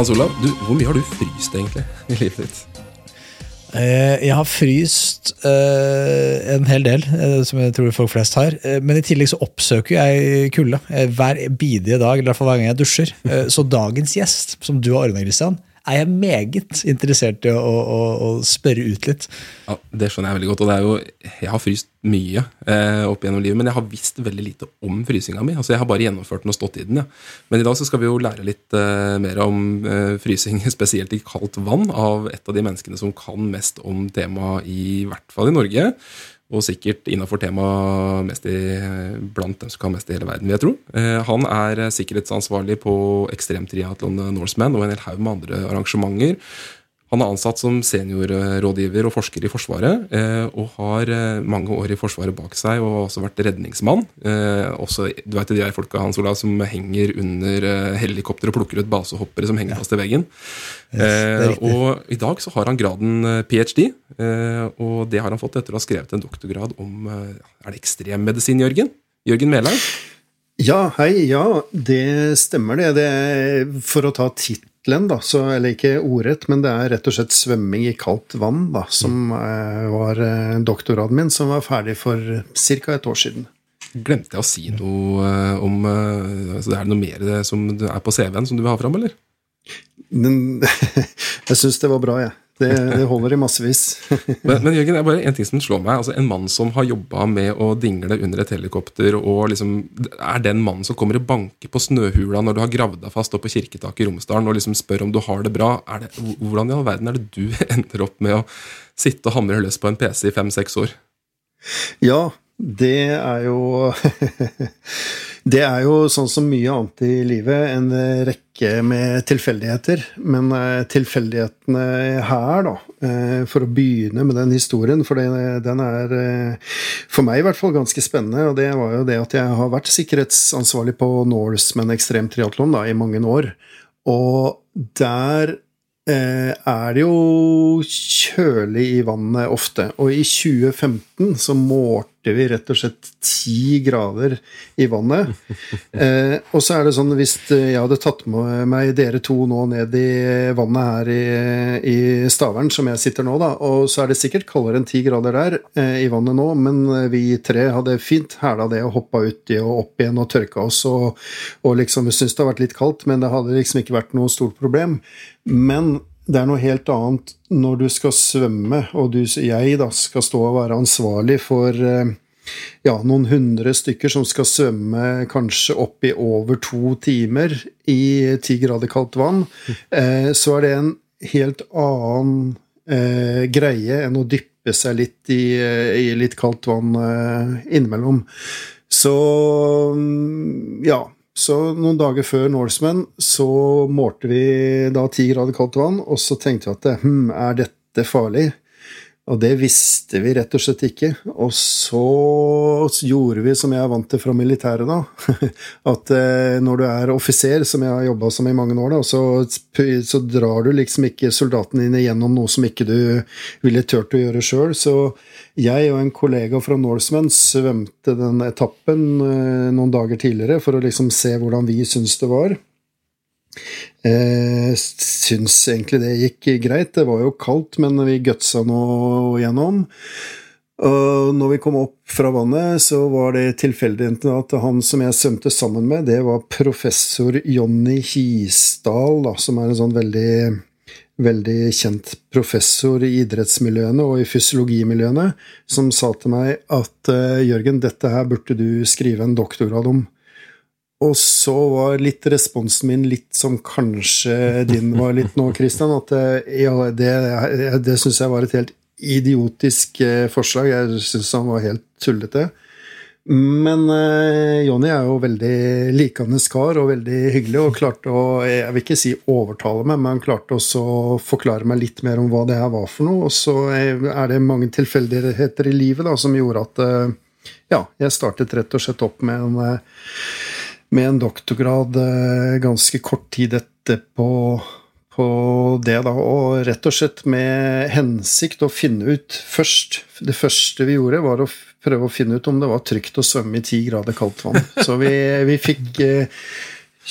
Hans Olav, du, hvor mye har du fryst egentlig i livet ditt? Eh, Jeg har fryst eh, en hel del, eh, som jeg tror folk flest har. Men i tillegg så oppsøker jeg kulde eh, hver bidige dag, eller hver gang jeg dusjer. Så dagens gjest, som du har ordna, Christian, er jeg meget interessert i å, å, å spørre ut litt. Ja, Det skjønner jeg veldig godt. og det er jo, Jeg har fryst mye eh, opp gjennom livet, men jeg har visst veldig lite om frysinga mi. altså Jeg har bare gjennomført den og stått i den. ja. Men i dag så skal vi jo lære litt eh, mer om eh, frysing, spesielt i kaldt vann, av et av de menneskene som kan mest om temaet, i hvert fall i Norge. Og sikkert innafor temaet blant dem som kan mest i hele verden, vil jeg tro. Eh, han er sikkerhetsansvarlig på ekstremtriatlonet Norseman og en hel haug med andre arrangementer. Han er ansatt som seniorrådgiver og forsker i Forsvaret, eh, og har eh, mange år i Forsvaret bak seg, og har også vært redningsmann. Eh, også, du vet de her folka Hans Olav, som henger under helikopter og plukker ut basehoppere som henger fast i veggen. er riktig. og i dag så har han graden ph.d., og det har han fått etter å ha skrevet en doktorgrad om Er det ekstremmedisin, Jørgen? Jørgen Melhaug? Ja, hei. Ja, det stemmer det. det er, for å ta tittelen, da, så, eller ikke ordrett, men det er rett og slett svømming i kaldt vann, da, som eh, var eh, doktorgraden min, som var ferdig for ca. et år siden. Glemte jeg å si noe eh, om eh, altså, Er det noe mer som er på CV-en som du vil ha fram, eller? Men jeg syns det var bra, jeg. Det, det holder i massevis. Men, men Jørgen, det er bare en ting som slår meg. altså En mann som har jobba med å dingle under et helikopter, og liksom er den mannen som kommer og banker på snøhula når du har gravd deg fast opp på kirketaket i Romsdalen og liksom spør om du har det bra. Det, hvordan i all verden er det du ender opp med å sitte og hamre løs på en PC i fem-seks år? Ja, det er jo Det er jo sånn som mye annet i livet, en rekke med tilfeldigheter. Men eh, tilfeldighetene her, da, eh, for å begynne med den historien, for den er eh, for meg i hvert fall ganske spennende, og det var jo det at jeg har vært sikkerhetsansvarlig på Norseman Ekstrem Triatlon i mange år. Og der er det jo kjølig i vannet ofte. Og i 2015 så målte vi rett og slett ti grader i vannet. Eh, og så er det sånn, hvis jeg hadde tatt med meg dere to nå ned i vannet her i, i Stavern, som jeg sitter nå, da, og så er det sikkert kaldere enn ti grader der eh, i vannet nå, men vi tre hadde fint hæla det og hoppa uti og opp igjen og tørka oss og, og liksom syntes det har vært litt kaldt, men det hadde liksom ikke vært noe stort problem. Men det er noe helt annet når du skal svømme, og du, jeg da, skal stå og være ansvarlig for eh, ja, noen hundre stykker som skal svømme kanskje opp i over to timer i ti grader kaldt vann, eh, så er det en helt annen eh, greie enn å dyppe seg litt i, eh, i litt kaldt vann eh, innimellom. Så mm, ja. Så noen dager før Norseman så målte vi da ti grader kaldt vann, og så tenkte vi at hm, er dette farlig? Og det visste vi rett og slett ikke. Og så gjorde vi som jeg er vant til fra militæret, da. At eh, når du er offiser, som jeg har jobba som i mange år, da, så, så drar du liksom ikke soldatene dine gjennom noe som ikke du ville turt å gjøre sjøl. Så jeg og en kollega fra Norseman svømte den etappen eh, noen dager tidligere for å liksom se hvordan vi syns det var. Eh, syns egentlig det gikk greit. Det var jo kaldt, men vi gutsa nå gjennom. Og når vi kom opp fra vannet, så var det tilfeldig at han som jeg svømte sammen med, det var professor Jonny Hisdal, da, som er en sånn veldig veldig kjent professor i idrettsmiljøene og i fysiologimiljøene, som sa til meg at eh, Jørgen, dette her burde du skrive en doktorgrad om. Og så var litt responsen min litt som kanskje din var litt nå, Christian. At eh, ja, det, det syns jeg var et helt idiotisk eh, forslag. Jeg syns han var helt tullete. Men eh, Jonny er jo veldig likende kar og veldig hyggelig, og klarte å Jeg vil ikke si overtale meg, men han klarte også å forklare meg litt mer om hva det her var for noe. Og så er det mange tilfeldigheter i livet da, som gjorde at eh, ja, jeg startet rett og slett opp med en, eh, med en doktorgrad eh, ganske kort tid etterpå på det, da, og rett og slett med hensikt å finne ut først Det første vi gjorde, var å prøve å finne ut om det var trygt å svømme i ti grader kaldt vann. Så vi, vi fikk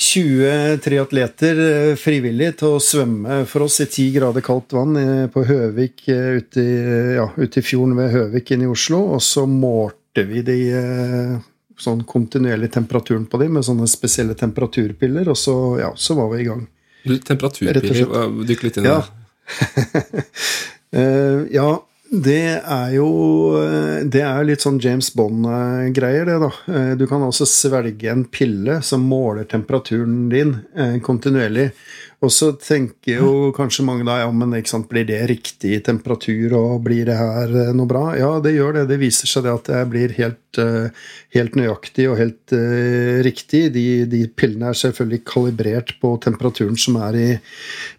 20 eh, triatleter eh, frivillig til å svømme for oss i ti grader kaldt vann på Høvik ute i, ja, ute i fjorden ved Høvik inne i Oslo. Og så målte vi de sånn kontinuerlig temperaturen på dem med sånne spesielle temperaturpiller, og så, ja, så var vi i gang. Temperaturpiller, dykk litt inn i ja. det. ja, det er jo Det er litt sånn James Bond-greier, det, da. Eh, du kan altså svelge en pille som måler temperaturen din eh, kontinuerlig. Og så tenker jo kanskje mange da ja, men sant, blir det riktig temperatur, og blir det her eh, noe bra? Ja, det gjør det. Det viser seg det at det blir helt, eh, helt nøyaktig og helt uh, riktig. De, de, pillene er selvfølgelig kalibrert på temperaturen som er i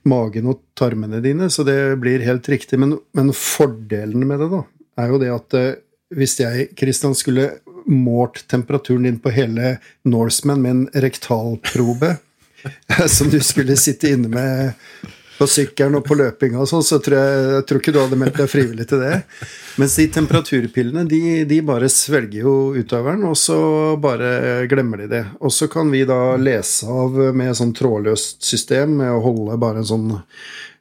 magen og tarmene dine, så det blir helt riktig. Men, men fordelen med det da, er jo det at uh, hvis jeg Kristian, skulle målt temperaturen din på hele Norseman med en rektalprobe som du skulle sitte inne med på sykkelen og på løpinga og sånn, så tror jeg, jeg tror ikke du hadde meldt deg frivillig til det. Mens de temperaturpillene, de, de bare svelger jo utøveren, og så bare glemmer de det. Og så kan vi da lese av med sånn trådløst system, med å holde bare en sånn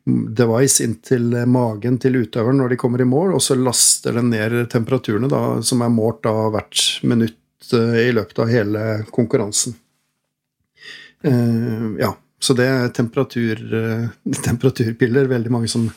device inntil magen til utøveren når de kommer i mål, og så laster den ned temperaturene da, som er målt da hvert minutt eh, i løpet av hele konkurransen. Uh, ja, så det er temperatur, uh, temperaturpiller. Veldig mange som,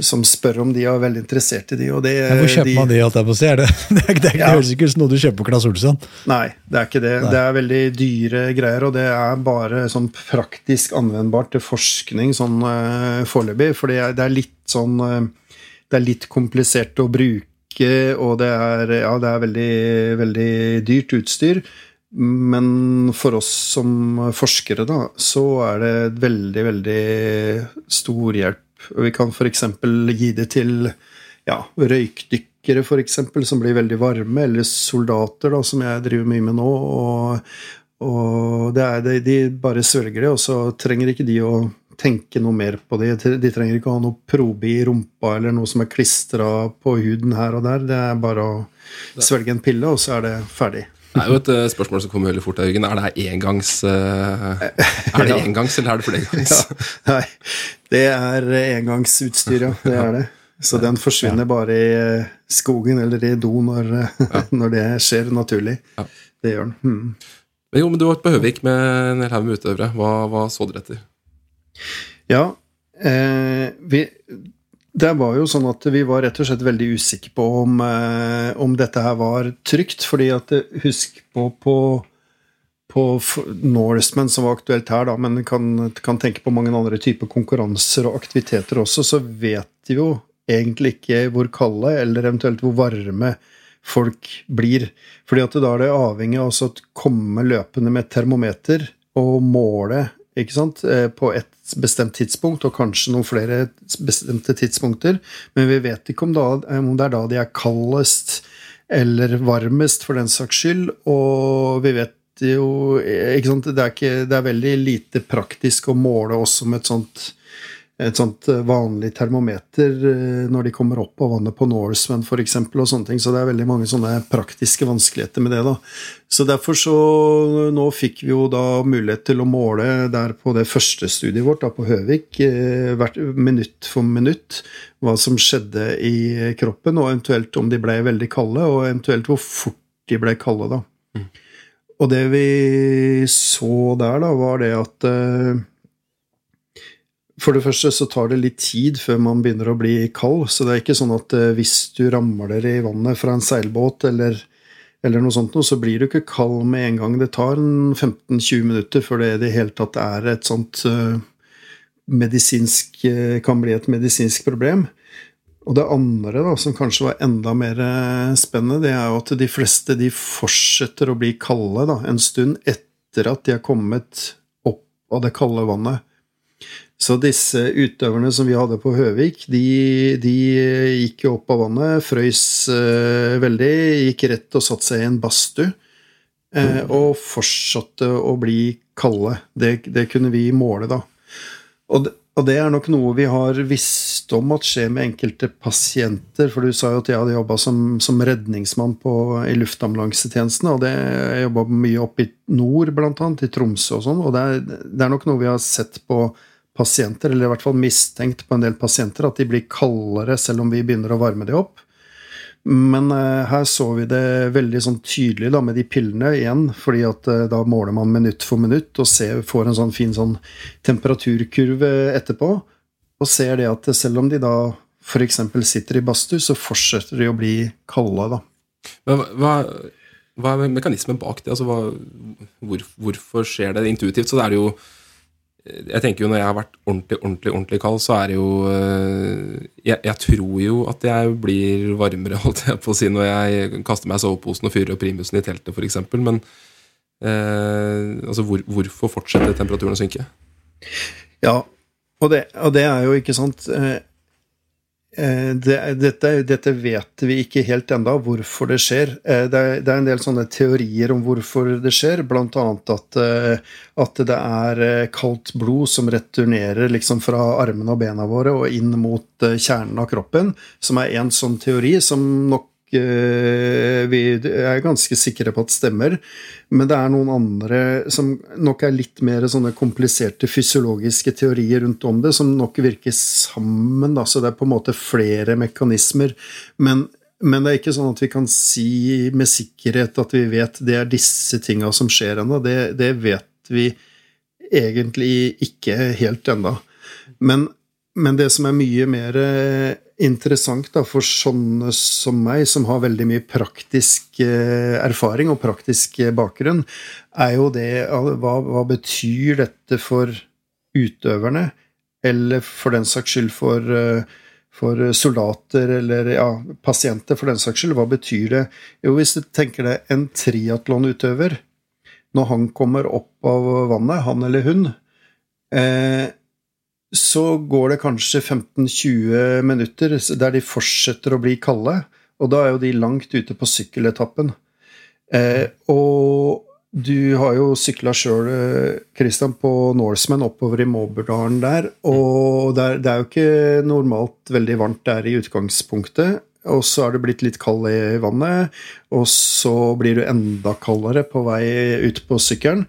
som, spør om de er veldig interessert i de. Og det, Hvor kjøper de, man de? alt jeg på sted? Er det, det, er, det, er, ja. høres ikke ut som noe du kjøper på Claes Olsson. Nei, det er ikke det. Nei. Det er veldig dyre greier, og det er bare sånn praktisk anvendbart til forskning sånn uh, foreløpig. For det er, det er, litt sånn Det er litt komplisert å bruke, og det er, ja, det er veldig, veldig dyrt utstyr. Men for oss som forskere, da, så er det veldig, veldig stor hjelp. Vi kan f.eks. gi det til ja, røykdykkere, f.eks., som blir veldig varme, eller soldater, da, som jeg driver mye med nå. Og, og det er det, de bare svelger det, og så trenger ikke de å tenke noe mer på det. De trenger ikke å ha noe probe i rumpa eller noe som er klistra på huden her og der. Det er bare å svelge en pille, og så er det ferdig. Det er jo et uh, spørsmål som kommer veldig fort. Jørgen. Er det engangs uh, Er det engangs, eller er det flergangs? Ja, nei, det er engangsutstyr, ja. Det er det. Så den forsvinner bare i eh, skogen eller i do når, når det skjer naturlig. Det gjør den. Hmm. Men jo, men du var på Høvik med en hel haug med utøvere. Hva, hva, så dere etter? Ja, eh, vi det var jo sånn at vi var rett og slett veldig usikre på om, eh, om dette her var trygt. fordi at eh, husk på, på, på Norseman, som var aktuelt her, da, men kan, kan tenke på mange andre typer konkurranser og aktiviteter også, så vet de jo egentlig ikke hvor kalde eller eventuelt hvor varme folk blir. Fordi at da er det avhengig av å komme løpende med termometer og måle ikke sant? Eh, på et bestemt tidspunkt, og kanskje noen flere bestemte tidspunkter. Men vi vet ikke om, da, om det er da de er kaldest eller varmest, for den saks skyld. Og vi vet jo ikke sant? Det, er ikke, det er veldig lite praktisk å måle oss som et sånt et sånt eh, vanlig termometer eh, når de kommer opp av vannet på Norseman f.eks. og sånne ting. Så det er veldig mange sånne praktiske vanskeligheter med det. da. Så derfor så Nå fikk vi jo da mulighet til å måle der på det første studiet vårt, da på Høvik, eh, hvert minutt for minutt, hva som skjedde i kroppen, og eventuelt om de ble veldig kalde, og eventuelt hvor fort de ble kalde, da. Mm. Og det vi så der, da, var det at For det første så tar det litt tid før man begynner å bli kald. Så det er ikke sånn at eh, hvis du ramler i vannet fra en seilbåt eller, eller noe sånt, så blir du ikke kald med en gang. Det tar 15-20 minutter før det i det hele tatt er et sånt uh, medisinsk Kan bli et medisinsk problem. Og det andre, da, som kanskje var enda mer spennende, det er jo at de fleste de fortsetter å bli kalde da, en stund etter at de har kommet opp av det kalde vannet. Så disse utøverne som vi hadde på Høvik, de, de gikk jo opp av vannet, frøys uh, veldig, gikk rett og satte seg i en badstue. Uh, og fortsatte å bli kalde. Det, det kunne vi måle, da. Og det, og det, er nok noe vi har visst om at skjer med enkelte pasienter. For du sa jo at jeg hadde jobba som, som, redningsmann på, i luftambulansetjenesten. Og det, jeg jobba mye oppe i nord, blant annet, i Tromsø og sånn. Og det er, det er nok noe vi har sett på pasienter, eller i hvert fall mistenkt på en del pasienter, at de blir kaldere selv om vi begynner å varme de opp. Men eh, her så vi det veldig sånn tydelig da, med de pillene igjen, fordi at eh, da måler man minutt for minutt og ser, får en sånn fin sånn temperaturkurve etterpå, og ser det at selv om de da f.eks. sitter i badstue, så fortsetter de å bli kalde, da. Hva, hva er mekanismen bak det? Altså, hva, hvor, hvorfor skjer det intuitivt? Så det er jo jeg tenker jo Når jeg har vært ordentlig ordentlig, ordentlig kald, så er det jo eh, jeg, jeg, tror jo at jeg blir varmere, holdt jeg på å si, når jeg kaster meg i soveposen og fyrer opp primusen i teltet, f.eks. Men eh, altså, hvor, hvorfor fortsetter temperaturen å synke? Ja, og det, og det er jo ikke sant eh, det, dette, dette, vet vi ikke helt enda hvorfor det skjer. Eh, det er, det er, en del sånne teorier om hvorfor det skjer, bl.a. At, eh, at det er kaldt blod som returnerer liksom fra armene og bena våre og inn mot kjernen av kroppen, som er en sånn teori som nok Eh, vi er ganske sikre på at stemmer. Men det er noen andre som nok er litt mer sånne kompliserte fysiologiske teorier rundt om det, som nok virker sammen. Da. Så det er på en måte flere mekanismer. Men, men, det er ikke sånn at vi kan si med sikkerhet at vi vet det er disse tinga som skjer ennå. Det, det, vet vi egentlig ikke helt ennå. Men, men det som er mye mer interessant da, for sånne som meg, som har veldig mye praktisk eh, erfaring og praktisk eh, bakgrunn, er jo det hva, hva, betyr dette for utøverne? Eller for den saks skyld for, eh, for soldater eller ja, pasienter, for den saks skyld. Hva betyr det? Jo, hvis du tenker deg en triatlonutøver, når han kommer opp av vannet, han eller hun eh, så går det kanskje 15-20 minutter der de fortsetter å bli kalde. Og da er jo de langt ute på sykkeletappen. Eh, og du har jo sykla sjøl, Christian, på Norseman oppover i Måberdalen der. Og det er, det er, jo ikke normalt veldig varmt der i utgangspunktet. Og så er det blitt litt kald i vannet, og så blir du enda kaldere på vei ut på sykkelen.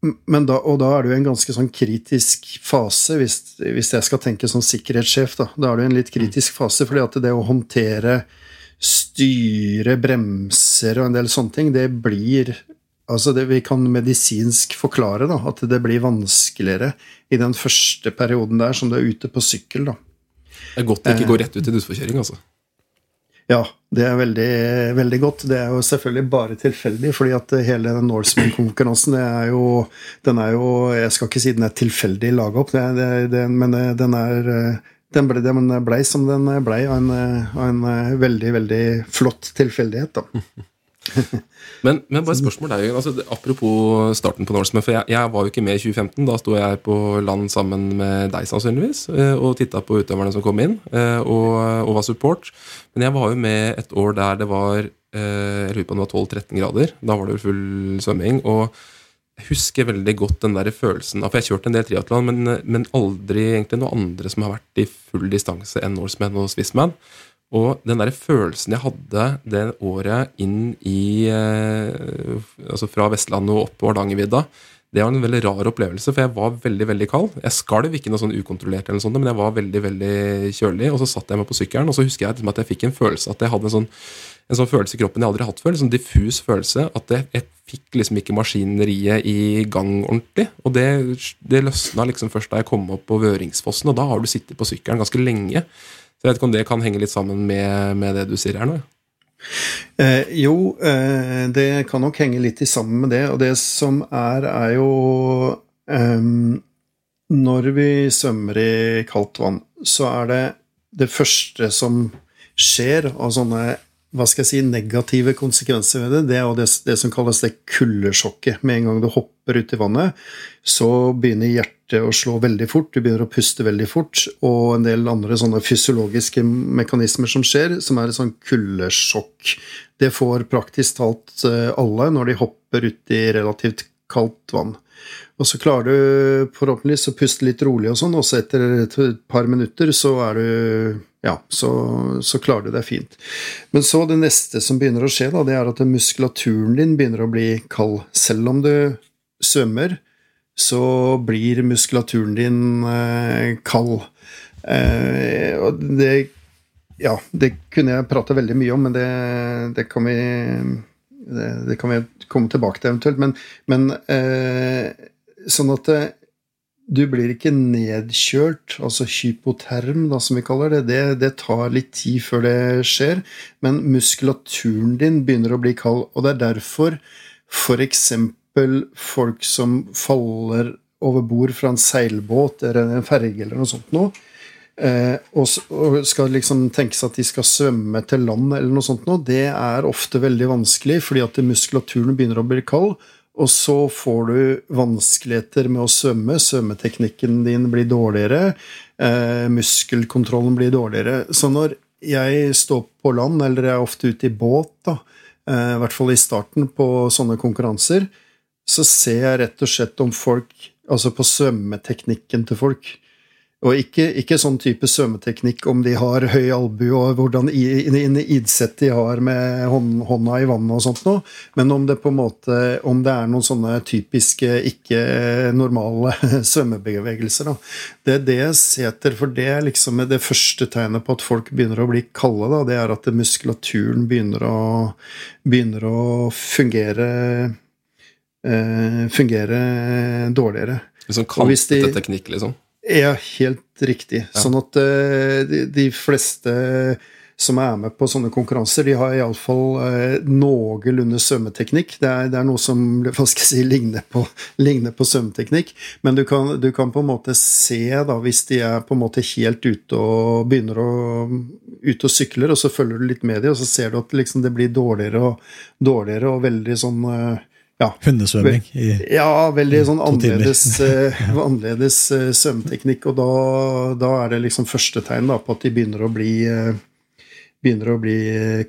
Men da, og da er du i en ganske sånn kritisk fase, hvis, hvis, jeg skal tenke som sikkerhetssjef. Da Da er du i en litt kritisk fase, fordi at det å håndtere styre, bremser og en del sånne ting, det blir Altså det Vi kan medisinsk forklare da, at det blir vanskeligere i den første perioden der som du er ute på sykkel. da. Det er godt det ikke går rett ut i utforkjøring, altså. Ja, det er veldig, veldig godt. Det er jo selvfølgelig bare tilfeldig, fordi at hele den Norseman-konkurransen Den er jo Jeg skal ikke si den er tilfeldig laga opp, det, det, det, men den er den ble, den ble som den blei, av en, av en veldig, veldig flott tilfeldighet, da. men, men, bare et spørsmål der, altså, Apropos starten på Norseman. For jeg, jeg, var jo ikke med i 2015. Da sto jeg på land sammen med deg, sannsynligvis, eh, og titta på utøverne som kom inn, eh, og, og, var support. Men jeg var jo med et år der det var eh, jeg lurer på om det var 12-13 grader. Da var det jo full svømming. og jeg husker veldig godt den der følelsen For jeg har kjørt en del triatlon, men, men, aldri egentlig noe andre som har vært i full distanse enn Norseman og Swissman. Og den der følelsen jeg hadde det året inn i eh, Altså fra Vestlandet og opp på Hardangervidda, det var en veldig rar opplevelse, for jeg var veldig veldig kald. Jeg skalv ikke noe sånn ukontrollert, eller noe sånt, men jeg var veldig veldig kjølig. Og så satt jeg meg på sykkelen, og så husker jeg at jeg fikk en følelse at jeg hadde en sånn en sånn følelse i kroppen jeg aldri hatt før. En sånn diffus følelse. At jeg, jeg fikk liksom ikke maskineriet i gang ordentlig. Og det, det løsna liksom først da jeg kom opp på Vøringsfossen, og da har du sittet på sykkelen ganske lenge. Så jeg vet ikke om det kan henge litt sammen med, med det du sier her nå? Eh, jo, eh, det kan nok henge litt sammen med det. Og det som er, er jo eh, Når vi svømmer i kaldt vann, så er det det første som skjer av sånne hva skal jeg si, negative konsekvenser ved det, det er det, det som kalles det kuldesjokket. Med en gang du hopper ut i vannet, så begynner hjertet å slå veldig fort, du begynner å puste veldig fort, og en del andre sånne fysiologiske mekanismer som skjer, som er et sånn kuldesjokk. Det får praktisk talt eh, alle når de hopper ut i relativt kaldt vann. Og så klarer du forhåpentligvis å puste litt rolig, og sånn, og så etter et par minutter så er du ja, så, så, klarer du deg fint. Men så det neste som begynner å skje, da, det er at muskulaturen din begynner å bli kald. Selv om du svømmer, så blir muskulaturen din eh, kald. Eh, og det Ja, det kunne jeg prate veldig mye om, men det, det kan vi det, det, kan vi komme tilbake til eventuelt. Men, men eh, sånn at eh, du blir ikke nedkjølt, altså hypoterm, da, som vi kaller det. det. det. tar litt tid før det skjer, men muskulaturen din begynner å bli kald. Og det er derfor f.eks. folk som faller over bord fra en seilbåt eller en ferge eller noe sånt noe, eh, og, skal liksom seg at de skal svømme til land eller noe sånt noe, det er ofte veldig vanskelig fordi at muskulaturen begynner å bli kald. Og så får du vanskeligheter med å svømme. Svømmeteknikken din blir dårligere. Eh, muskelkontrollen blir dårligere. Så når jeg står på land, eller jeg er ofte ute i båt, da, eh, i hvert fall i starten på sånne konkurranser, så ser jeg rett og slett om folk Altså på svømmeteknikken til folk. Og ikke, ikke, sånn type svømmeteknikk om de har høy albue og hvordan idsett de har med hånda i vannet og sånt noe, men om det på en måte om det er noen sånne typiske ikke-normale svømmebevegelser. Da. Det er det jeg ser etter, for det er liksom det første tegnet på at folk begynner å bli kalde. Da. Det er at muskulaturen begynner å, begynner å fungere, eh, fungere dårligere. Sånn kantete teknikk, liksom? Ja, helt riktig. Ja. Sånn at uh, de, de, fleste som er med på sånne konkurranser, de har iallfall uh, noenlunde svømmeteknikk. Det er, det er, noe som hva skal jeg si, ligner på, ligner på svømmeteknikk. Men du kan, du kan, på en måte se, da, hvis de er på en måte helt ute og begynner å ut og sykler, og så følger du litt med dem, og så ser du at liksom, det blir dårligere og dårligere og veldig sånn uh, ja, Hundesvømming? ja, veldig sånn annerledes, uh, annerledes uh, svømmeteknikk. Og da, da, er det liksom første tegn da, på at de begynner å bli uh, begynner å bli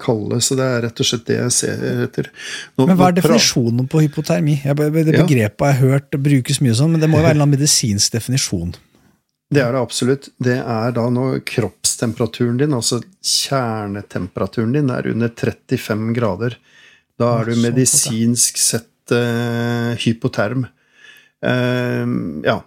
kalde. Så det er rett og slett det jeg ser etter. Nå, men Hva er definisjonen på hypotermi? Jeg, det begrepet har jeg hørt brukes mye sånn, men det må jo være en medisinsk definisjon? Det er det absolutt. Det er da når kroppstemperaturen din, altså kjernetemperaturen din, er under 35 grader. Da er du medisinsk sett uh, hypoterm. Uh, ja.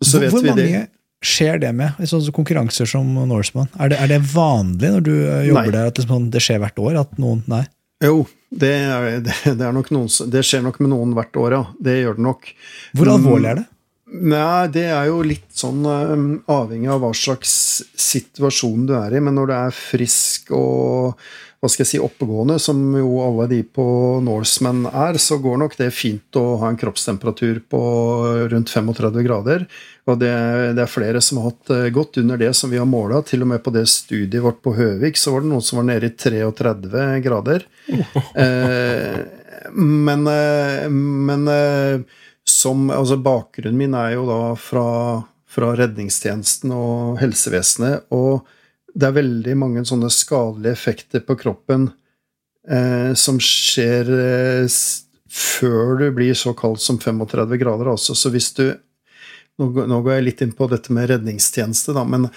Så hvor, vet hvor vi mange skjer det med? I sånne konkurranser som Norseman? Er det, er det vanlig når du eh, jobber nei. der, at det, sånn, det, skjer hvert år? at noen, nei? Jo, det, er, det, det, er noen, det skjer nok med noen hvert år, ja. Det gjør det nok. Hvor alvorlig er det? Nei, Det er jo litt sånn um, avhengig av hva slags situasjon du er i. Men når du er frisk og hva skal jeg si, oppegående, som jo alle de på Norseman er, så går nok det fint å ha en kroppstemperatur på rundt 35 grader. Og det, det er flere som har hatt eh, godt under det som vi har måla. Til og med på det studiet vårt på Høvik så var det noen som var nede i 33 grader. Eh, men, eh, men som Altså, bakgrunnen min er jo da fra, fra redningstjenesten og helsevesenet. og det er veldig mange sånne skadelige effekter på kroppen eh, som skjer eh, før du blir så kald som 35 grader. Altså. Så hvis du nå, går jeg litt inn på dette med redningstjeneste, da, men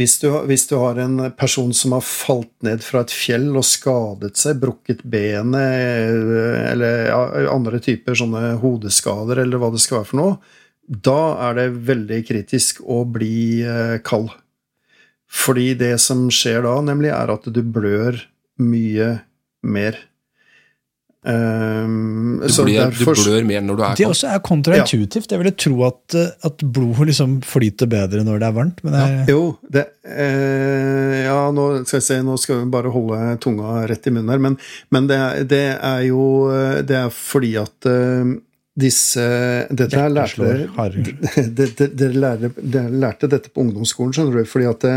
hvis du, hvis du, har en person som har falt ned fra et fjell og skadet seg, brukket benet eh, eller andre typer sånne hodeskader eller hva det skal være for noe, da er det veldig kritisk å bli eh, kald. Fordi det som skjer da, nemlig, er at du blør mye mer. Um, Du, så blir, derfor- du blør mer når du er Det kald. også er kontraintuitivt. Jeg ville tro at, at blodet liksom flyter bedre når det er varmt. Men det er, Jo, det eh, Ja, nå skal jeg se, nå skal vi bare holde tunga rett i munnen her, men, men det, er- det er jo eh, Det er fordi at eh, disse Dette her lærte Dere lærte dette på ungdomsskolen, skjønner du, fordi at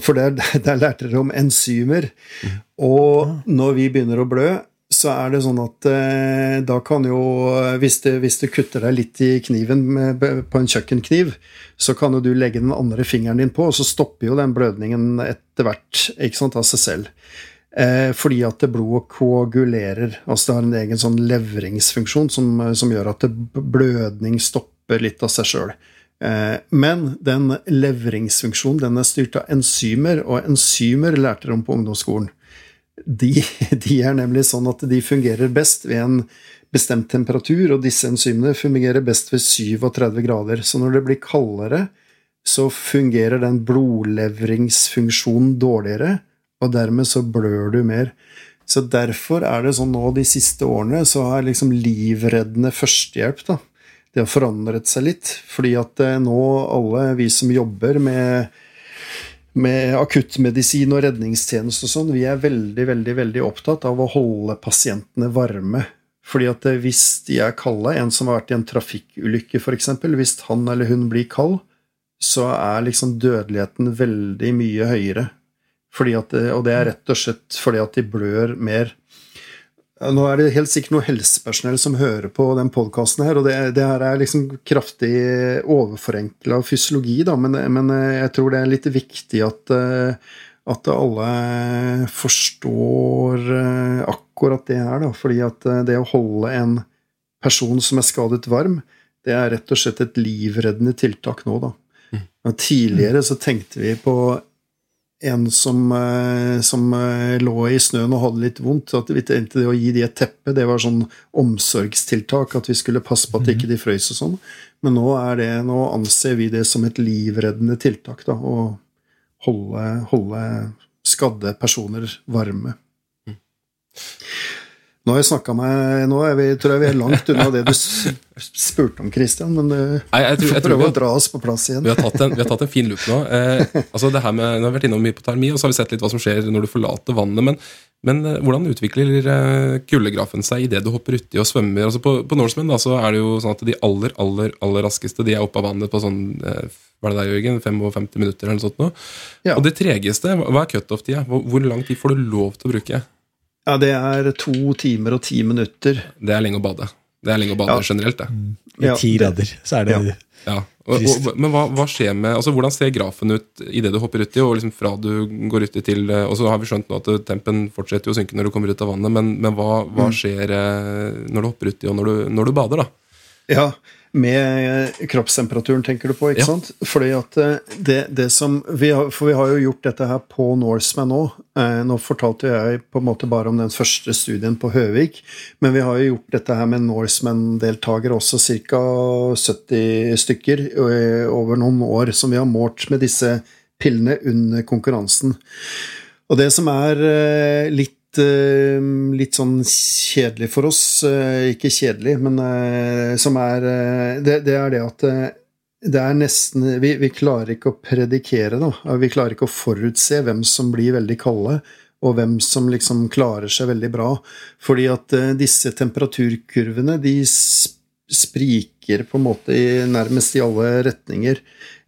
for der, der lærte dere om enzymer. Og når vi begynner å blø, så er det sånn at eh, da kan jo hvis du, hvis du kutter deg litt i kniven med, på en kjøkkenkniv, så kan jo du legge den andre fingeren din på, og så stopper jo den blødningen etter hvert ikke sant, av seg selv. Eh, fordi at blodet koagulerer. Altså det har en egen sånn levringsfunksjon som, som gjør at blødning stopper litt av seg sjøl. Eh, men den levringsfunksjonen den er styrt av enzymer, og enzymer lærte de om på ungdomsskolen. De, de er nemlig sånn at de fungerer best ved en bestemt temperatur, og disse enzymene fungerer best ved 37 grader. Så når det blir kaldere, så fungerer den blodlevringsfunksjonen dårligere, og dermed så blør du mer. Så derfor er det sånn nå de siste årene så har liksom livreddende førstehjelp da, det har forandret seg litt. Fordi at eh, nå alle vi som jobber med, med akuttmedisin og redningstjeneste og sånn, vi er veldig, veldig, veldig opptatt av å holde pasientene varme. Fordi at eh, hvis de er kalde, en som har vært i en trafikkulykke f.eks., hvis han eller hun blir kald, så er liksom dødeligheten veldig mye høyere. Fordi at, og det er rett og slett fordi at de blør mer. Nå er det helt sikkert noe helsepersonell som hører på den podkasten her, og det, det her er liksom kraftig overforenkla fysiologi, da, men, men jeg tror det er litt viktig at, eh, at alle forstår eh, akkurat det her, da. Fordi at eh, det å holde en person som er skadet varm, det er rett og slett et livreddende tiltak nå, da. Men tidligere så tenkte vi på en som, eh, som eh, lå i snøen og hadde litt vondt. At vi tenkte det å gi de et teppe, det var sånn omsorgstiltak. At vi skulle passe på at ikke de frøys og sånn. Men nå, det, nå anser vi det som et livreddende tiltak. da, Å holde, holde skadde personer varme. Nå har jeg snakka meg Nå er vi, tror jeg vi er langt unna det du spurte om, Christian. Men eh, Nei, jeg tror- jeg tror vi å dra oss på plass igjen. Vi har tatt en, vi har tatt en fin loop nå. Eh, altså det her med, nå har vi vært innom hypotermi, og så har vi sett litt hva som skjer når du forlater vannet. Men, men eh, hvordan utvikler eh, kuldegrafen seg idet du hopper uti og svømmer? Altså på, på Norseman da, så er det jo sånn at de aller aller, aller raskeste de er oppe av vannet på sånn hva er det der, Jørgen? 55 minutter eller noe sånt. Nå. Ja. Og det tregeste, hva er cutoff-tida? Hvor, hvor lang tid får du lov til å bruke? Ja, det er to timer og ti minutter. Det er lenge å bade. Det er lenge å bade Ja. generelt, det. I Ja, ti det- grader, så er det Ja. Ja, og, og, Men hva, hva skjer med altså Hvordan ser grafen ut idet du hopper uti, og liksom fra du går uti til eh, Og så har vi skjønt nå at tempen fortsetter å synke når du kommer ut av vannet, men, men hva, hva Mm. skjer eh, når du hopper uti, og når du, når du bader, da? Ja, med kroppstemperaturen, tenker du på, ikke Ja. sant? Fordi at eh, det, det som vi har, For vi har jo gjort dette her på Norseman nå. Eh, nå fortalte jeg på en måte bare om den første studien på Høvik, men vi har jo gjort dette her med Norseman-deltakere også, ca. 70 stykker eh, over noen år, som vi har målt med disse pillene under konkurransen. Og det som er litt, litt sånn kjedelig for oss, eh, ikke kjedelig, men eh, som er eh, det, det er det at eh, det er nesten vi, vi klarer ikke å predikere, da. Vi klarer ikke å forutse hvem som blir veldig kalde, og hvem som liksom klarer seg veldig bra. Fordi at eh, disse temperaturkurvene, de spriker på en måte i, nærmest i alle retninger.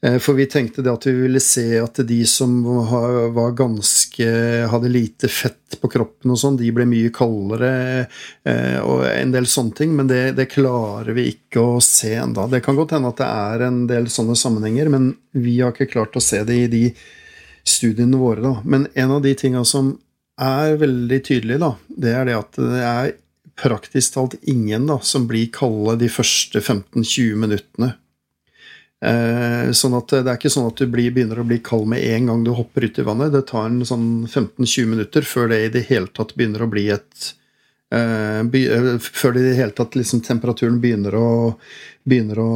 Eh, For vi tenkte det at vi ville se at de som var ganske hadde lite fett på kroppen og sånn, de ble mye kaldere eh, og en del sånne ting, men det, det klarer vi ikke å se enda. Det kan godt hende at det er en del sånne sammenhenger, men vi har ikke klart å se det i de studiene våre. da. Men en av de tinga som er veldig tydelig, da, det er det at det er praktisk talt ingen da, som blir kalde de første 15-20 minuttene. Eh, sånn at Det er ikke sånn at du blir, begynner å bli kald med en gang du hopper ut i vannet. Det tar en sånn 15-20 minutter før det i det hele tatt begynner å bli et eh, be, eh, Før det i det hele tatt liksom, temperaturen begynner å, begynner å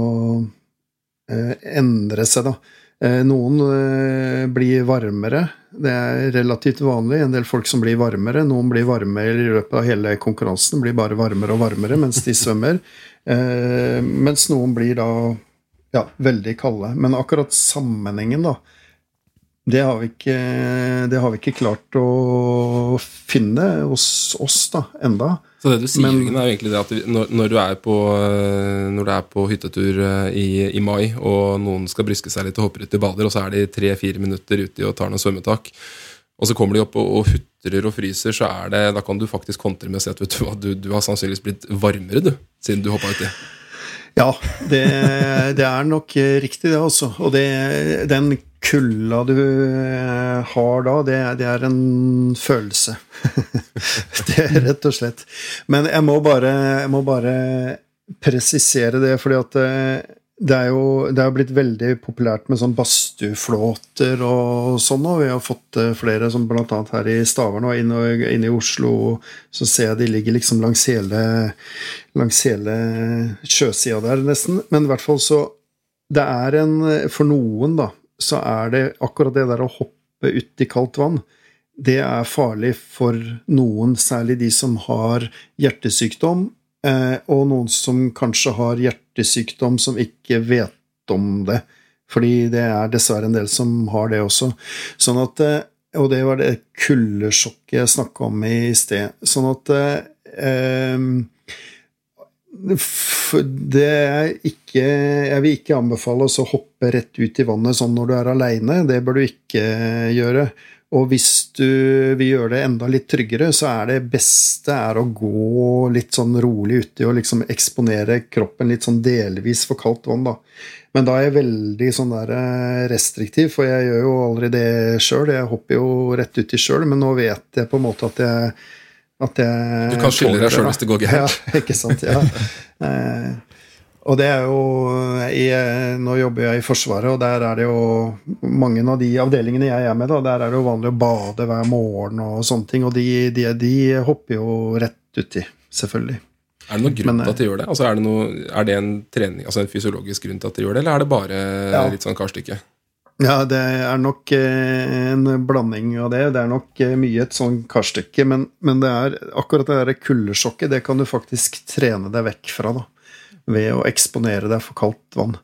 eh, endre seg, da. Eh, noen eh, blir varmere. Det er relativt vanlig. En del folk som blir varmere. Noen blir varmere i løpet av hele konkurransen. Blir bare varmere og varmere mens de svømmer. Eh, mens noen blir da ja, veldig kalde. Men akkurat sammenhengen, da, det har, vi ikke, det har vi ikke klart å finne hos oss da, enda. Så det du sier, Men- Jørgen, er egentlig det at når, når, du er på, eh, når du er på hyttetur eh, i, i mai, og noen skal bryske seg litt og hopper ut i bader, og så er de tre-fire minutter uti og tar noen svømmetak, og så kommer de opp og, og hutrer og fryser, så er det, da kan du faktisk kontre med å si at vet du, du, du har sannsynligvis blitt varmere, du, siden du hoppa uti. Ja, det, det er nok eh, riktig, det, altså. Og det, den kulda du eh, har da, det, det er en følelse. det er rett og slett. Men jeg må bare, jeg må bare presisere det, fordi at eh, det er jo det er blitt veldig populært med sånn badstueflåter og sånn, og vi har fått eh, flere, som annet her i Stavern og inne, i Oslo, så ser jeg de ligger liksom langs hele, langs hele sjøsida der, nesten. Men i hvert fall så Det er en For noen, da, så er det akkurat det der å hoppe uti kaldt vann. Det er farlig for noen, særlig de som har hjertesykdom, eh, og noen som kanskje har hjertesykdom som ikke vet om det. Fordi det er dessverre en del som har det også. Sånn at, eh, og det var det kuldesjokket jeg snakka om i sted. Sånn at eh, det er ikke Jeg vil ikke anbefale å hoppe rett ut i vannet sånn når du er aleine. Det bør du ikke gjøre. Og hvis du vil gjøre det enda litt tryggere, så er det beste er å gå litt sånn rolig uti og liksom eksponere kroppen litt sånn delvis for kaldt vann, da. Men da er jeg veldig sånn der eh, restriktiv, for jeg gjør jo aldri det sjøl. Jeg hopper jo rett uti sjøl, men nå vet jeg på en måte at jeg at jeg Du kan skylde deg sjøl hvis det går gærent. Ja, ikke sant. Ja. Eh, og det er jo i, Nå jobber jeg i Forsvaret, og der er det jo mange av de avdelingene jeg er med, da, der er det jo vanlig å bade hver morgen og sånne ting, og de, de, de hopper jo rett uti, selvfølgelig. Er det noen grunn til at de gjør det? Altså, er, det noe, er det en trening, altså en fysiologisk grunn til at de gjør det, eller er det bare Ja. litt sånn karstykke? Ja, det er nok eh, en blanding av det. Det er nok eh, mye et sånn karstykke, men, men det er akkurat det der kuldesjokket, det kan du faktisk trene deg vekk fra, da. Ved å eksponere deg for kaldt vann.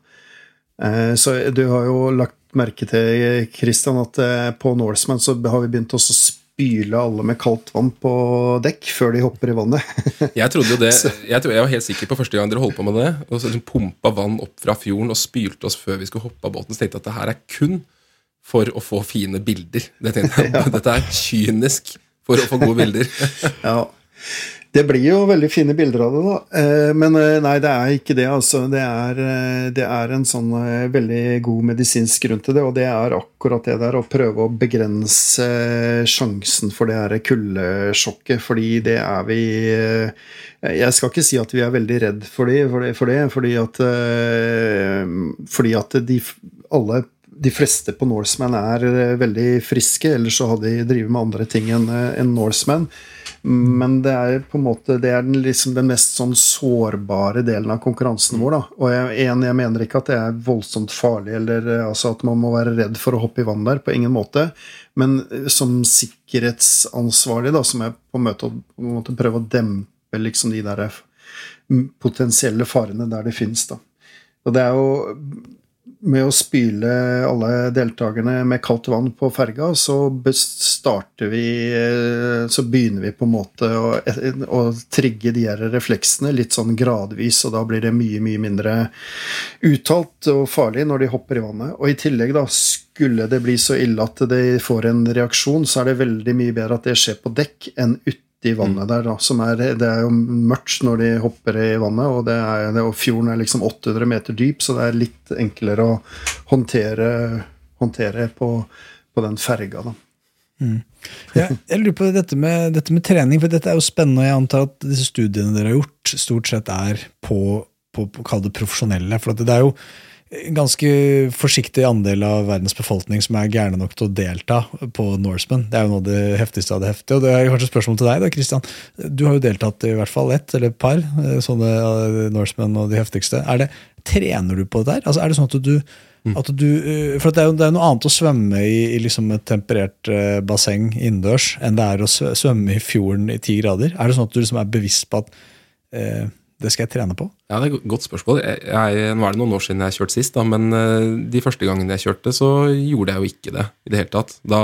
Eh, Så du har jo lagt merke til, Christian, at eh, på Norseman så har vi begynt å spyle alle med kaldt vann på dekk før de hopper i vannet. Jeg trodde jo det, jeg, tror, jeg var helt sikker på første gang dere holdt på med det, og så liksom pumpa vann opp fra fjorden og spylte oss før vi skulle hoppe av båten, så tenkte jeg at det her er kun for å få fine bilder. Det jeg, Dette er kynisk for å få gode bilder. Ja. Det blir jo veldig fine bilder av det, da. Eh, Men eh, nei, det er ikke det, altså. Det er, eh, det er en sånn veldig god medisinsk grunn til det, og det er akkurat det der å prøve å begrense sjansen for det her kuldesjokket, fordi det er vi Jeg skal ikke si at vi er veldig redd for det, for det, for det fordi at Fordi at de alle de fleste på Norseman er veldig friske, ellers så hadde de drevet med andre ting enn en Norseman. Men det er på en måte Det er den, liksom den mest sånn sårbare delen av konkurransen vår. da Og jeg, en, jeg mener ikke at det er voldsomt farlig, eller eh, altså at man må være redd for å hoppe i vann der. På ingen måte. Men eh, som sikkerhetsansvarlig da så jeg på en måte, prøve å dempe liksom de der mm, potensielle farene der de finnes. da Og det er jo med å spyle alle deltakerne med kaldt vann på ferga, så starter vi eh, Så begynner vi på en måte å, å trigge de her refleksene litt sånn gradvis, og da blir det mye, mye mindre uttalt og farlig når de hopper i vannet. Og i tillegg, da, skulle det bli så ille at de får en reaksjon, så er det veldig mye bedre at det skjer på dekk enn ute i vannet der, da, som er, Det er jo mørkt når de hopper i vannet, og, det er, det, og fjorden er liksom 800 meter dyp, så det er litt enklere å håndtere, håndtere på, på den ferga. da. Ja, jeg lurer på dette med, dette med trening, for dette er jo spennende. og Jeg antar at disse studiene dere har gjort, stort sett er på, på, på kall det profesjonelle. For det er jo ganske forsiktig andel av verdens befolkning som er gærne nok til å delta på Norseman. Det er jo noe av det heftigste av det heftige. Og det er kanskje et spørsmål til deg, da, Christian. Du har jo deltatt i hvert fall ett eller et par eh, sånne eh, Norseman og de heftigste. Er det, trener du på det der? Altså, er det sånn at du At du, eh, for det er, jo, det er noe annet å svømme i, i liksom et temperert basseng innendørs enn det er å svømme i fjorden i ti grader. Er det sånn at du liksom er bevisst på at eh, det skal jeg trene på? Ja, det er et godt spørsmål. Jeg, jeg, nå er det noen år siden jeg kjørte sist, da, men eh, de første gangene jeg kjørte, så gjorde jeg jo ikke det i det hele tatt. Da,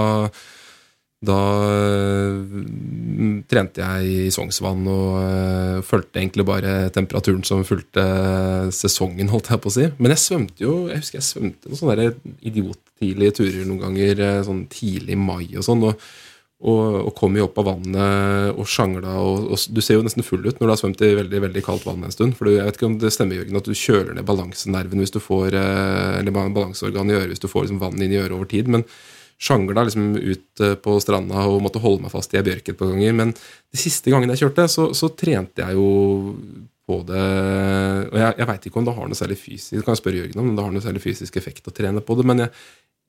da eh, trente jeg i Sognsvann og øh, fulgte egentlig bare temperaturen som fulgte sesongen, holdt jeg på å si. Men jeg svømte jo Jeg husker jeg svømte noen sånne idiot idiottidlige turer noen ganger sånn tidlig mai og sånn. og og, og kom jo opp av vannet og sjangla. Og, og du ser jo nesten full ut når du har svømt i veldig veldig kaldt vann en stund. For jeg vet ikke om det stemmer Jørgen, at du kjøler ned balansenerven hvis du får eh, Eller balanseorganet i øret hvis du får liksom vann inn i øret over tid. Men sjangla liksom ut eh, på stranda og måtte holde meg fast i ei bjørk et par ganger. Men de siste gangene jeg kjørte, så, så trente jeg jo på det Og jeg, jeg veit ikke om det har noe særlig fysisk Jeg kan spørre Jørgen om det har noe særlig fysisk effekt å trene på det, men jeg,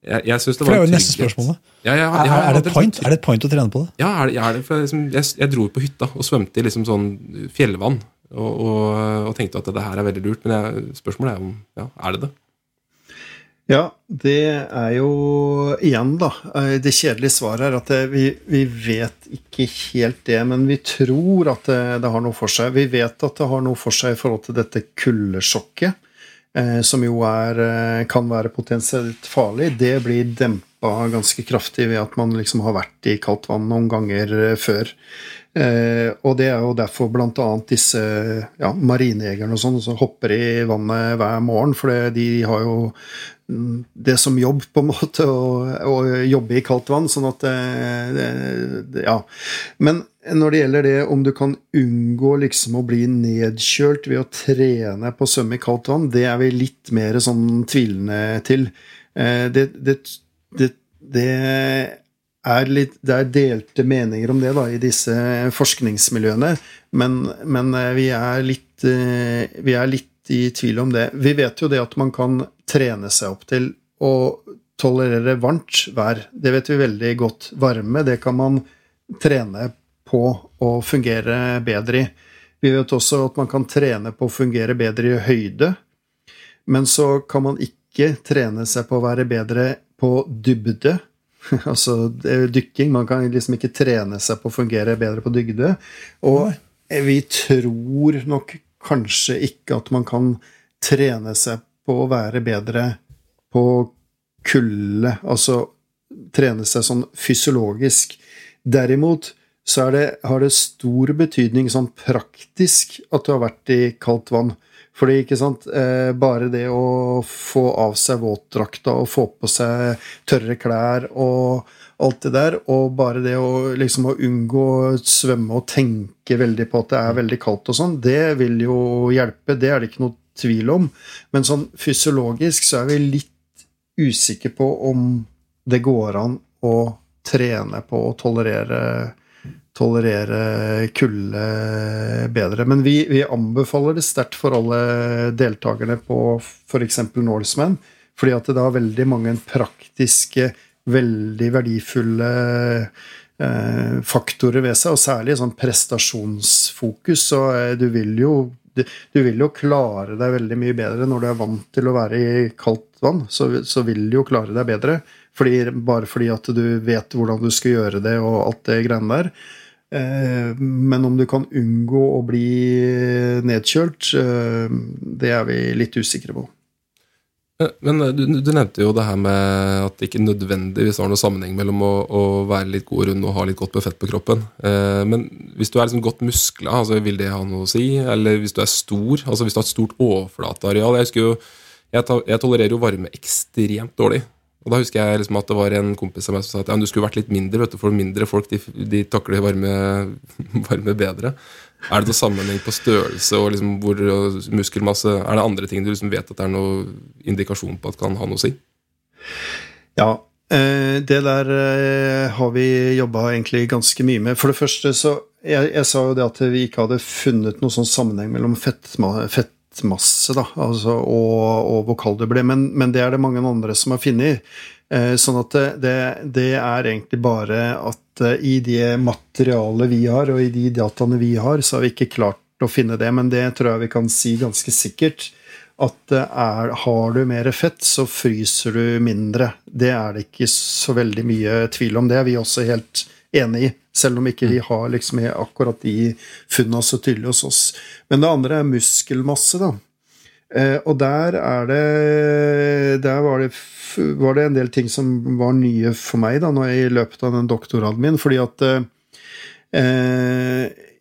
jeg, jeg synes det For var det er jo neste spørsmål. da. Ja, jeg, Er, er, det et point? er det et point å trene på det? ja, er det, er det, for jeg, liksom, jeg, jeg dro på hytta og svømte i liksom sånn fjellvann. Og, og, og tenkte at det her er veldig lurt. Men jeg, spørsmålet er om ja, er det det? Ja, det er jo igjen, da. eh, Det kjedelige svaret er at det, vi, vi vet ikke helt det, men vi tror at det, det har noe for seg. Vi vet at det har noe for seg i forhold til dette kuldesjokket, eh, som jo er, eh, kan være potensielt farlig. Det blir dempa ganske kraftig ved at man liksom har vært i kaldt vann noen ganger eh, før. Eh, og det er jo derfor bl.a. disse ja, marinejegerne og sånn som hopper i vannet hver morgen, for de har jo det som jobb, på en måte, å, jobbe i kaldt vann. Sånn at det, det, det Ja. Men når det gjelder det om du kan unngå liksom å bli nedkjølt ved å trene på å svømme i kaldt vann, det er vi litt mer sånn tvilende til. Eh, Det, det, det, er litt, det er delte meninger om det da, i disse forskningsmiljøene, men, men eh, vi, er litt, eh, vi er litt i tvil om det. Vi vet jo det at man kan trene seg opp til å tolerere varmt vær. Det vet vi veldig godt. Varme, det kan man trene på å fungere bedre i. Vi vet også at man kan trene på å fungere bedre i høyde, men så kan man ikke trene seg på å være bedre på dybde. altså det dykking. Man kan liksom ikke trene seg på å fungere bedre på dybde. Og vi tror nok kanskje ikke at man kan trene seg på å være bedre på kulde, altså trene seg sånn fysiologisk. Derimot så det, har det stor betydning sånn praktisk at du har vært i kaldt vann. Fordi, ikke sant, eh, bare det å få av seg våtdrakta og få på seg tørre klær og alt det der, og bare det å liksom å unngå å svømme og tenke veldig på at det er veldig kaldt og sånn, det vil jo hjelpe. Det er det ikke noe tvil om. Men sånn fysiologisk så er vi litt usikre på om det går an å trene på å tolerere tolerere kulde bedre. Men vi, vi anbefaler det sterkt for alle deltakerne på f.eks. Norseman, fordi at det har veldig mange praktiske, veldig verdifulle eh, faktorer ved seg, og særlig sånn prestasjonsfokus. Så eh, du vil jo du, vil jo klare deg veldig mye bedre når du er vant til å være i kaldt vann. Så, så vil du jo klare deg bedre, fordi, bare fordi at du vet hvordan du skal gjøre det og alt det greiene der. Eh, Men om du kan unngå å bli nedkjølt, eh, det er vi litt usikre på. Men eh, du, du nevnte jo det her med at det ikke nødvendigvis har noe sammenheng mellom å, å være litt god rund og ha litt godt med fett på kroppen. Eh, Men hvis du er liksom godt muskla, altså, vil det ha noe å si? Eller hvis du er stor, altså hvis du har et stort overflateareal Jeg husker jeg, jeg tolererer jo varme ekstremt dårlig. Og da husker jeg liksom at det var en kompis av meg som sa at ja, du skulle vært litt mindre, vet du, for mindre folk de, de takler varme, varme bedre. Er det noe sammenheng på størrelse og liksom hvor muskelmasse? Er det andre ting du liksom vet at det er noen indikasjon på at kan ha noe å si? Ja, eh, det der eh, har vi jobba egentlig ganske mye med. For det første så Jeg, jeg sa jo det at vi ikke hadde funnet noen sånn sammenheng mellom fettma, fettmasse da, altså, og, og hvor kald det ble, men, men det er det mange andre som har funnet. Eh, Sånn at det, det, er egentlig bare at eh, i det materialet vi har, og i de dataene vi har, så har vi ikke klart å finne det, men det tror jeg vi kan si ganske sikkert. at er, har du mer fett, så fryser du mindre. Det er det ikke så veldig mye tvil om. Det er vi også helt enig i. Selv om ikke vi har liksom akkurat de funna så tydelig hos oss. Men det andre er muskelmasse, da. Eh, og der er det Der var det, var det en del ting som var nye for meg da, når i løpet av den doktorgraden min. Fordi at eh,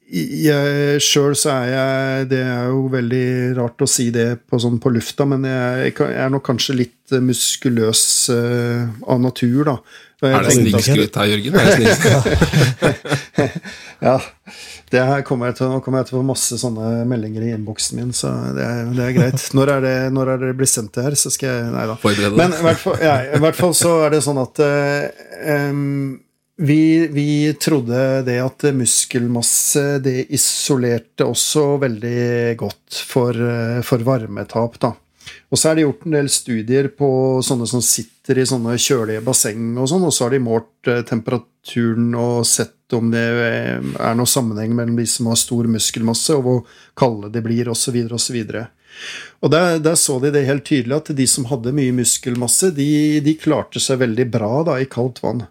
jeg Sjøl så er jeg Det er jo veldig rart å si det på, sånn på lufta, men jeg, jeg er nok kanskje litt muskuløs uh, av natur, da. Er det snikskryt her, Jørgen? ja. Det her kommer jeg til, kommer jeg til å få masse sånne meldinger i innboksen min, så det er, det er greit. Når er det, når er det blir sendt det her, så skal jeg Nei da. Men i hvert, fall, ja, i hvert, fall, så er det sånn at um, vi, vi, trodde det at muskelmasse det isolerte også veldig godt for, for varmetap, da. Og så er det gjort en del studier på sånne som sitter i sånne kjølige basseng, og sånn, og så har de målt eh, temperaturen og sett om det eh, er noe sammenheng mellom de som har stor muskelmasse, og hvor kalde de blir, osv., osv. Og der, der så de det helt tydelig, at de som hadde mye muskelmasse, de, de klarte seg veldig bra da, i kaldt vann.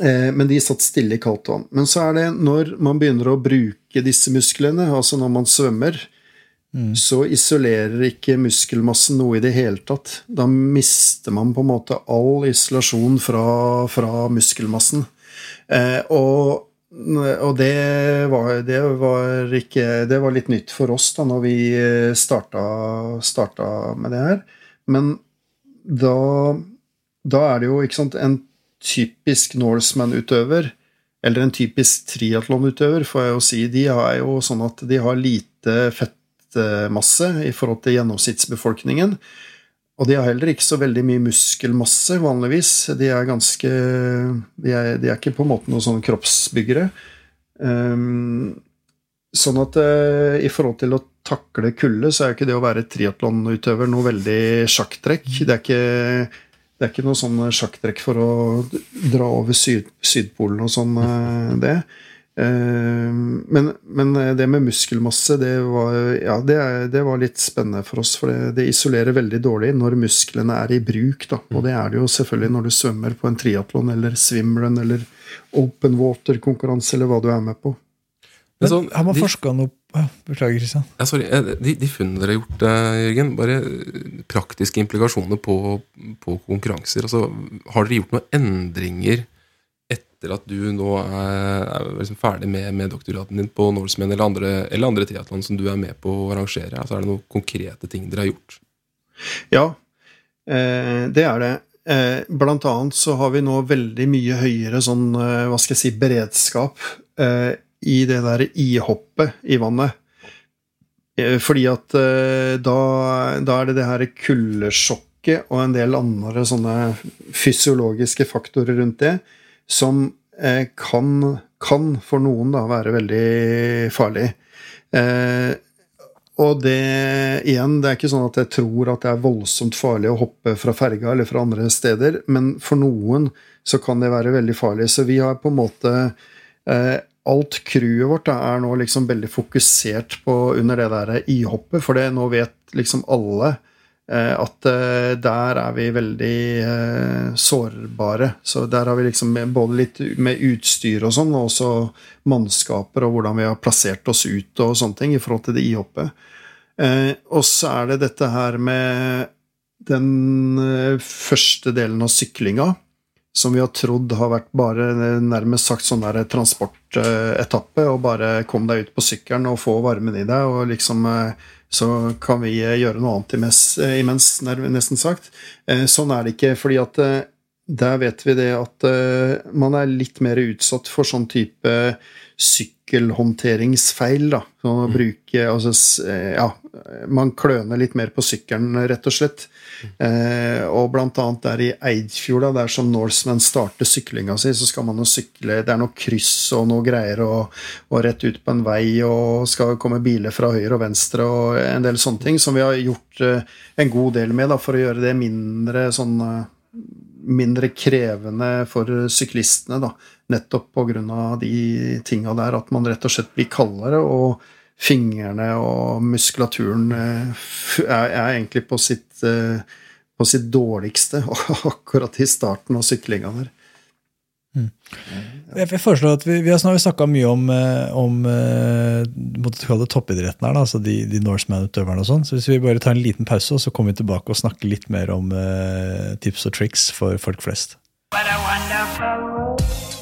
Eh, men de satt stille i kaldt vann. Men så er det når man begynner å bruke disse musklene, altså når man svømmer, Mm. så isolerer ikke muskelmassen noe i det hele tatt. Da mister man på en måte all isolasjon fra, fra muskelmassen. Eh, og, og det, var, det, var, ikke, det var litt nytt for oss da når vi starta, starta med det her. Men da, da er det jo sant, en typisk Norseman-utøver, eller en typisk triatlonutøver, får jeg jo si, de har jo sånn at de har lite fett fettmasse i forhold til gjennomsnittsbefolkningen. Og de har heller ikke så veldig mye muskelmasse, vanligvis. De er ganske De er, de er ikke på en måte noen sånne kroppsbyggere. Um, sånn at uh, i forhold til å takle kulde, så er jo ikke det å være triatlonutøver noe veldig sjakktrekk. Det er ikke det er ikke noe sånn sjakktrekk for å dra over syd, Sydpolen og sånn, uh, det. Eh, men, men, det med muskelmasse, det var, ja, det, det var, litt spennende for oss. For det, det, isolerer veldig dårlig når musklene er i bruk. Da. Og det er det jo selvfølgelig når du svømmer på en triatlon eller swimrun eller open water-konkurranse eller hva du er med på. Men, så, har man forska noe ja, Beklager, Kristian. Ja, sorry. Eh, de, de funnene dere har gjort, eh, Jørgen, bare praktiske implikasjoner på, på konkurranser. Altså, har dere gjort noen endringer etter at du nå er, er liksom ferdig med, med doktorgraden din på Norseman eller andre, eller andre triatlon som du er med på å arrangere? Altså, er det noen konkrete ting dere har gjort? Ja, eh, det er det. Eh, blant annet så har vi nå veldig mye høyere sånn, eh, hva skal jeg si, beredskap i det der i-hoppet i vannet. Fordi at da, da, er det det her kuldesjokket og en del andre sånne fysiologiske faktorer rundt det som eh, kan, kan, for noen da være veldig farlig. Eh, og det igjen, det er ikke sånn at jeg tror at det er voldsomt farlig å hoppe fra ferga eller fra andre steder, men for noen så kan det være veldig farlig. Så vi har på en måte eh, Alt crewet vårt da, er nå liksom veldig fokusert på under det der i-hoppet, for det nå vet liksom alle at eh, der er vi veldig eh, sårbare. Så der har vi liksom både litt med utstyr og sånn, og også mannskaper og hvordan vi har plassert oss ut og sånne ting i forhold til det i-hoppet. Og så er det dette her med den første delen av syklinga, som vi har trodd har vært bare nærmest sagt sånn der transportetappe, og bare kom deg ut på sykkelen og få varmen i deg, og liksom så kan vi eh, gjøre noe annet imens, eh, imens nesten sagt. Eh, sånn er det ikke, fordi at der vet vi det at man er litt mer utsatt for sånn type sykkelhåndteringsfeil. da. Så å bruke, altså, ja, man kløner litt mer på sykkelen, rett og slett. Eh, og blant annet der i Eidfjord, der som Norseman starter syklinga si, så skal man jo sykle Det er noe kryss og noe greier, og, og, rett ut på en vei, og skal komme biler fra høyre og venstre, og en del sånne ting som vi har gjort eh, en god del med da, for å gjøre det mindre sånn eh, mindre krevende for syklistene, da. Nettopp pga. de tinga der, at man rett og slett blir kaldere og fingrene og muskulaturen eh, er, er egentlig på sitt, eh, på sitt dårligste akkurat i starten av syklinga der. Mm. Jeg foreslår at Vi, vi har snakka mye om, eh, om måtte toppidretten her, da, altså de, de Norseman-utøverne og sånn. Så hvis vi bare tar en liten pause, og så kommer vi tilbake og snakker litt mer om uh, tips og triks for folk flest. What a wonderful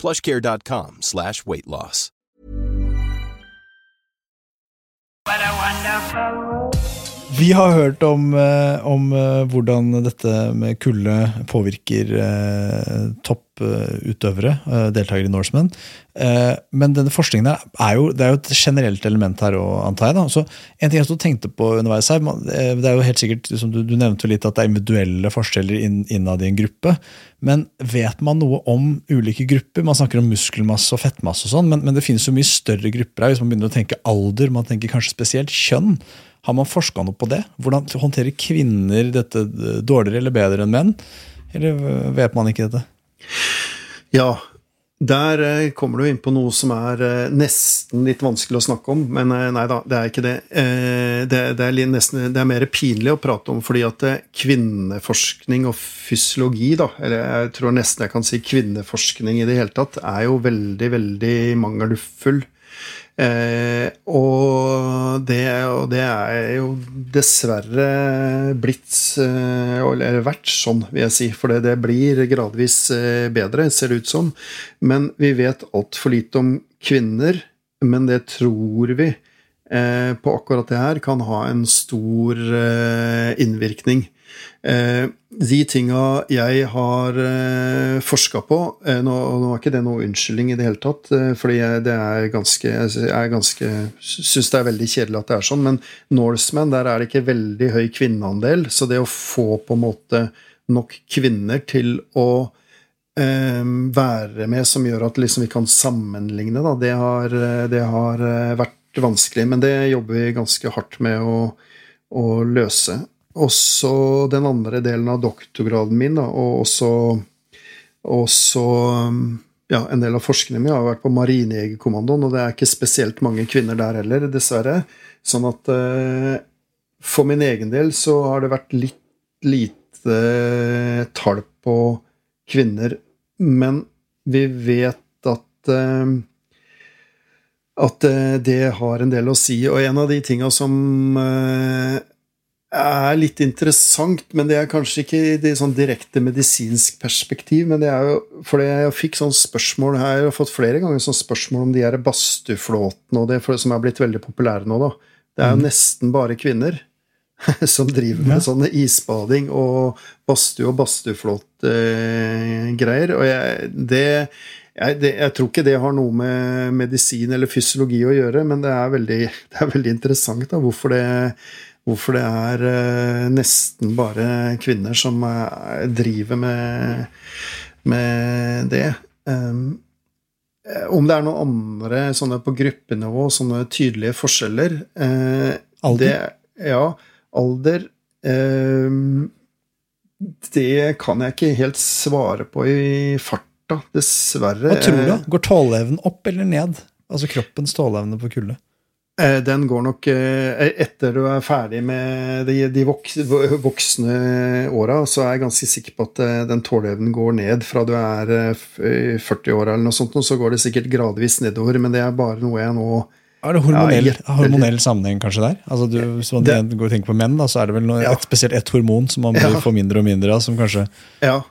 plushcare.com slash weight loss. What a wonderful Vi har hørt om, eh, om, eh, hvordan dette med kulde påvirker eh, topputøvere, deltakere i Norseman. Eh, men denne forskningen her er jo, det er jo et generelt element her antar jeg. da. Så En ting jeg tenkte på underveis her, det er jo helt sikkert, som du, du nevnte jo litt at det er individuelle forskjeller inn, innad i en gruppe. Men vet man noe om ulike grupper? Man snakker om muskelmasse og fettmasse, og sånn, men, men det finnes jo mye større grupper her. Hvis man begynner å tenke alder, man tenker kanskje spesielt kjønn. Har man forska noe på det? Hvordan håndterer kvinner dette dårligere eller bedre enn menn? Eller vet man ikke dette? Ja, der eh, kommer du inn på noe som er eh, nesten litt vanskelig å snakke om. Men eh, nei da, det er ikke det. Det, er, nesten, det er, mer pinlig å prate om, fordi at kvinneforskning og fysiologi, da, eller jeg tror nesten jeg kan si kvinneforskning i det hele tatt, er jo veldig, veldig mangelfull. Eh, og, det, og, det, er jo dessverre blitt eh, Eller vært sånn, vil jeg si. For det, det blir gradvis eh, bedre, ser det ut som. Men vi vet altfor lite om kvinner. Men det tror vi eh, på akkurat det her kan ha en stor innvirkning. Eh, de tinga jeg har eh, forska på eh, nå, nå er ikke det noe unnskyldning i det hele tatt, fordi jeg, det er ganske, jeg syns det er veldig kjedelig at det er sånn, men Norseman, der er det ikke veldig høy kvinneandel, så det å få på en måte nok kvinner til å være med, som gjør at liksom vi kan sammenligne, da, det har, det har vært vanskelig. Men det jobber vi ganske hardt med å, å løse. Også den andre delen av doktorgraden min, da, og også, også ja, en del av forskningen min har vært på Marinejegerkommandoen, og det er ikke spesielt mange kvinner der heller, dessverre. Sånn at eh, for min egen del så har det vært litt lite eh, tall på kvinner, men vi vet at eh, at eh, det har en del å si. Og en av de tinga som eh, er litt interessant, men det er kanskje ikke i det sånn direkte medisinsk perspektiv. Men det er jo fordi jeg fikk sånn spørsmål her, jeg har fått flere ganger sånn spørsmål om de her badstueflåtene og det som er blitt veldig populære nå, da. Det er jo mm. nesten bare kvinner som driver med ja. sånne isbading og badstue og badstueflåt-greier. og jeg, det, jeg, det, jeg, tror ikke det har noe med medisin eller fysiologi å gjøre, men det er veldig, det er veldig interessant da, hvorfor det hvorfor det er eh, nesten bare kvinner som eh, driver med, med det. Um, eh, om det er noen andre sånne på gruppenivå, sånne tydelige forskjeller Alder? Det, ja, alder eh, Det kan jeg ikke helt svare på i farta, dessverre. Hva tror du? Går tåleevnen opp eller ned? Altså kroppens tåleevne på kulde? Eh, Den går nok eh, Etter du er ferdig med de, de voksne åra, så er jeg ganske sikker på at eh, den tåleevnen går ned. Fra du er eh, f- eh, 40 år eller noe sånt, og så går det sikkert gradvis nedover. Men det er bare noe jeg nå Er det hormonell, Ja, jeg- hormonell sammenheng kanskje der? Altså du, Hvis man Det- går og tenker på menn, da, så er det vel noe, Ja. et, spesielt ett hormon som man blir Ja. får mindre og mindre av, som kanskje Ja.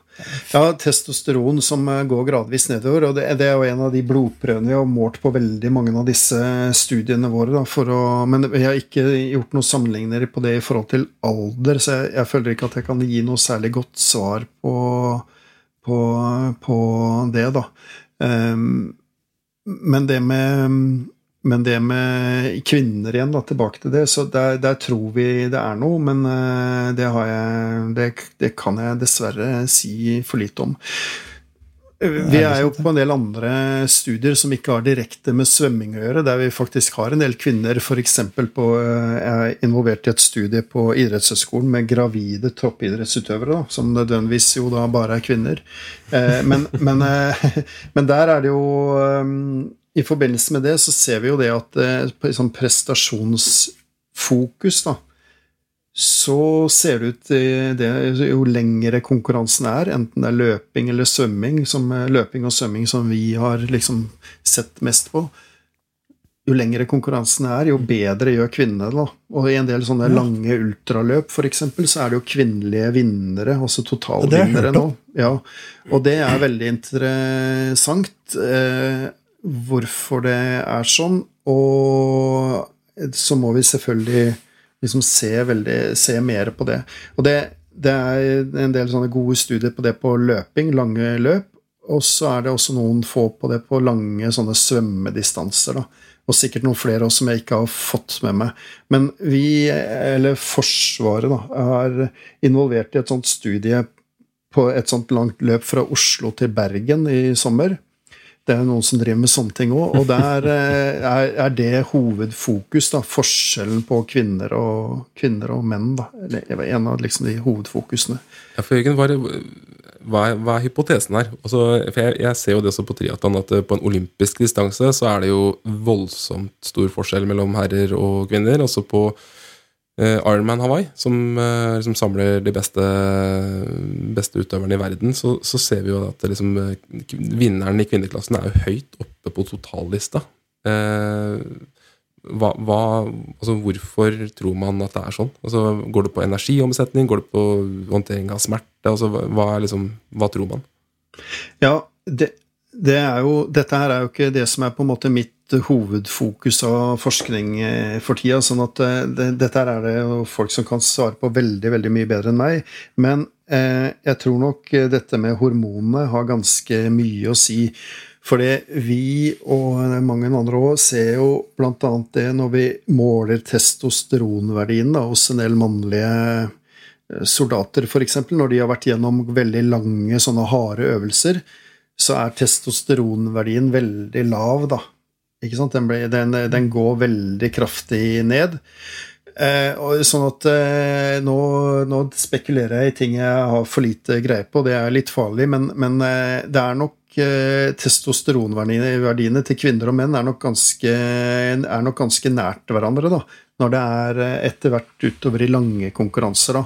Ja, testosteron som eh, går gradvis nedover. Og det, er jo en av de blodprøvene vi har målt på veldig mange av disse studiene våre. Da, å, men vi har ikke gjort noen sammenligninger på det i forhold til alder, så jeg, jeg føler ikke at jeg kan gi noe særlig godt svar på, på, på det, da. Um, men det med men det med kvinner igjen, da, tilbake til det, så der, der tror vi det er noe, men eh, det, har jeg, det, det kan jeg dessverre si for lite om. Vi er jo på en del andre studier som ikke har direkte med svømming å gjøre, der vi faktisk har en del kvinner f.eks. er involvert i et studie på idrettshøyskolen med gravide toppidrettsutøvere, da, som nødvendigvis jo da bare er kvinner. Eh, Men, men, eh, men der er det jo eh, I forbindelse med det så ser vi jo det at eh, sånn prestasjonsfokus, da, så ser det ut til det jo lengre konkurransen er, enten det er løping eller svømming, som, løping og svømming som vi har liksom sett mest på. Jo lengre konkurransen er, jo bedre gjør kvinnene det. Og i en del sånne lange ultraløp, f.eks., så er det jo kvinnelige vinnere, altså totalvinnere nå. Ja, og det er veldig interessant eh, hvorfor det er sånn. Og så må vi selvfølgelig liksom se, veldig, se mer på det. Og det, det er en del sånne gode studier på det på løping, lange løp. Og så er det også noen få på det på lange sånne svømmedistanser. da. Og sikkert noen flere også som jeg ikke har fått med meg. Men vi, eller Forsvaret, da, er involvert i et sånt studie på et sånt langt løp fra Oslo til Bergen i sommer. Det er noen som driver med sånne ting òg, og der eh, er, det hovedfokus. da, Forskjellen på kvinner og, kvinner og menn. da, eller En av liksom de hovedfokusene. Ja, for Jørgen, hva er, hva er hypotesen her? Altså, for jeg, jeg ser jo det også på triatlon at eh, på en olympisk distanse så er det jo voldsomt stor forskjell mellom herrer og kvinner. Altså på eh, Ironman Hawaii, som uh, liksom samler de beste, beste utøverne i verden, så, så ser vi jo at liksom, eh, vinneren i kvinneklassen er jo høyt oppe på totallista. Uh, hva, hva, altså hvorfor tror man at det er sånn? Altså, går det på energiomsetning? Går det på håndtering av smerte? Altså, hva, liksom, hva tror man? Ja, det, det er jo, dette her er jo ikke det som er på en måte mitt hovedfokus av forskning eh, for tida. sånn at eh, det, dette her er det folk som kan svare på veldig veldig mye bedre enn meg. Men eh, jeg tror nok eh, dette med hormonene har ganske mye å si. Fordi vi og mange andre òg ser jo bl.a. det når vi måler testosteronverdien da, hos en del mannlige eh, soldater, f.eks. Når de har vært gjennom veldig lange, sånne harde øvelser, så er testosteronverdien veldig lav, da. Ikke sant? Den, ble, den, den går veldig kraftig ned. Eh, og sånn at eh, nå, nå spekulerer jeg i ting jeg har for lite greie på, det er litt farlig, men, men eh, det er nok eh, Testosteronverdiene til kvinner og menn er nok ganske, er nok ganske nært hverandre, da. Når det er eh, etter hvert utover i lange konkurranser, da.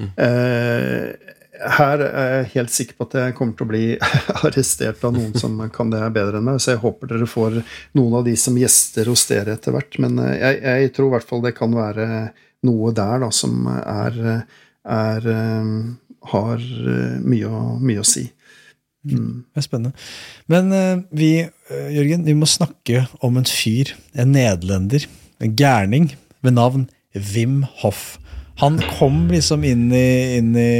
Eh, her er jeg helt sikker på at jeg kommer til å bli arrestert av noen som kan det bedre enn meg, så jeg håper dere får noen av de som gjester hos dere etter hvert. Men eh, jeg, jeg tror i hvert fall det kan være noe der da, som er, er eh, har eh, mye å, mye å si. Det er spennende. Men vi, Jørgen, vi må snakke om en fyr, en nederlender, en gærning ved navn Wim Hoff. Han kom liksom inn i, inn i,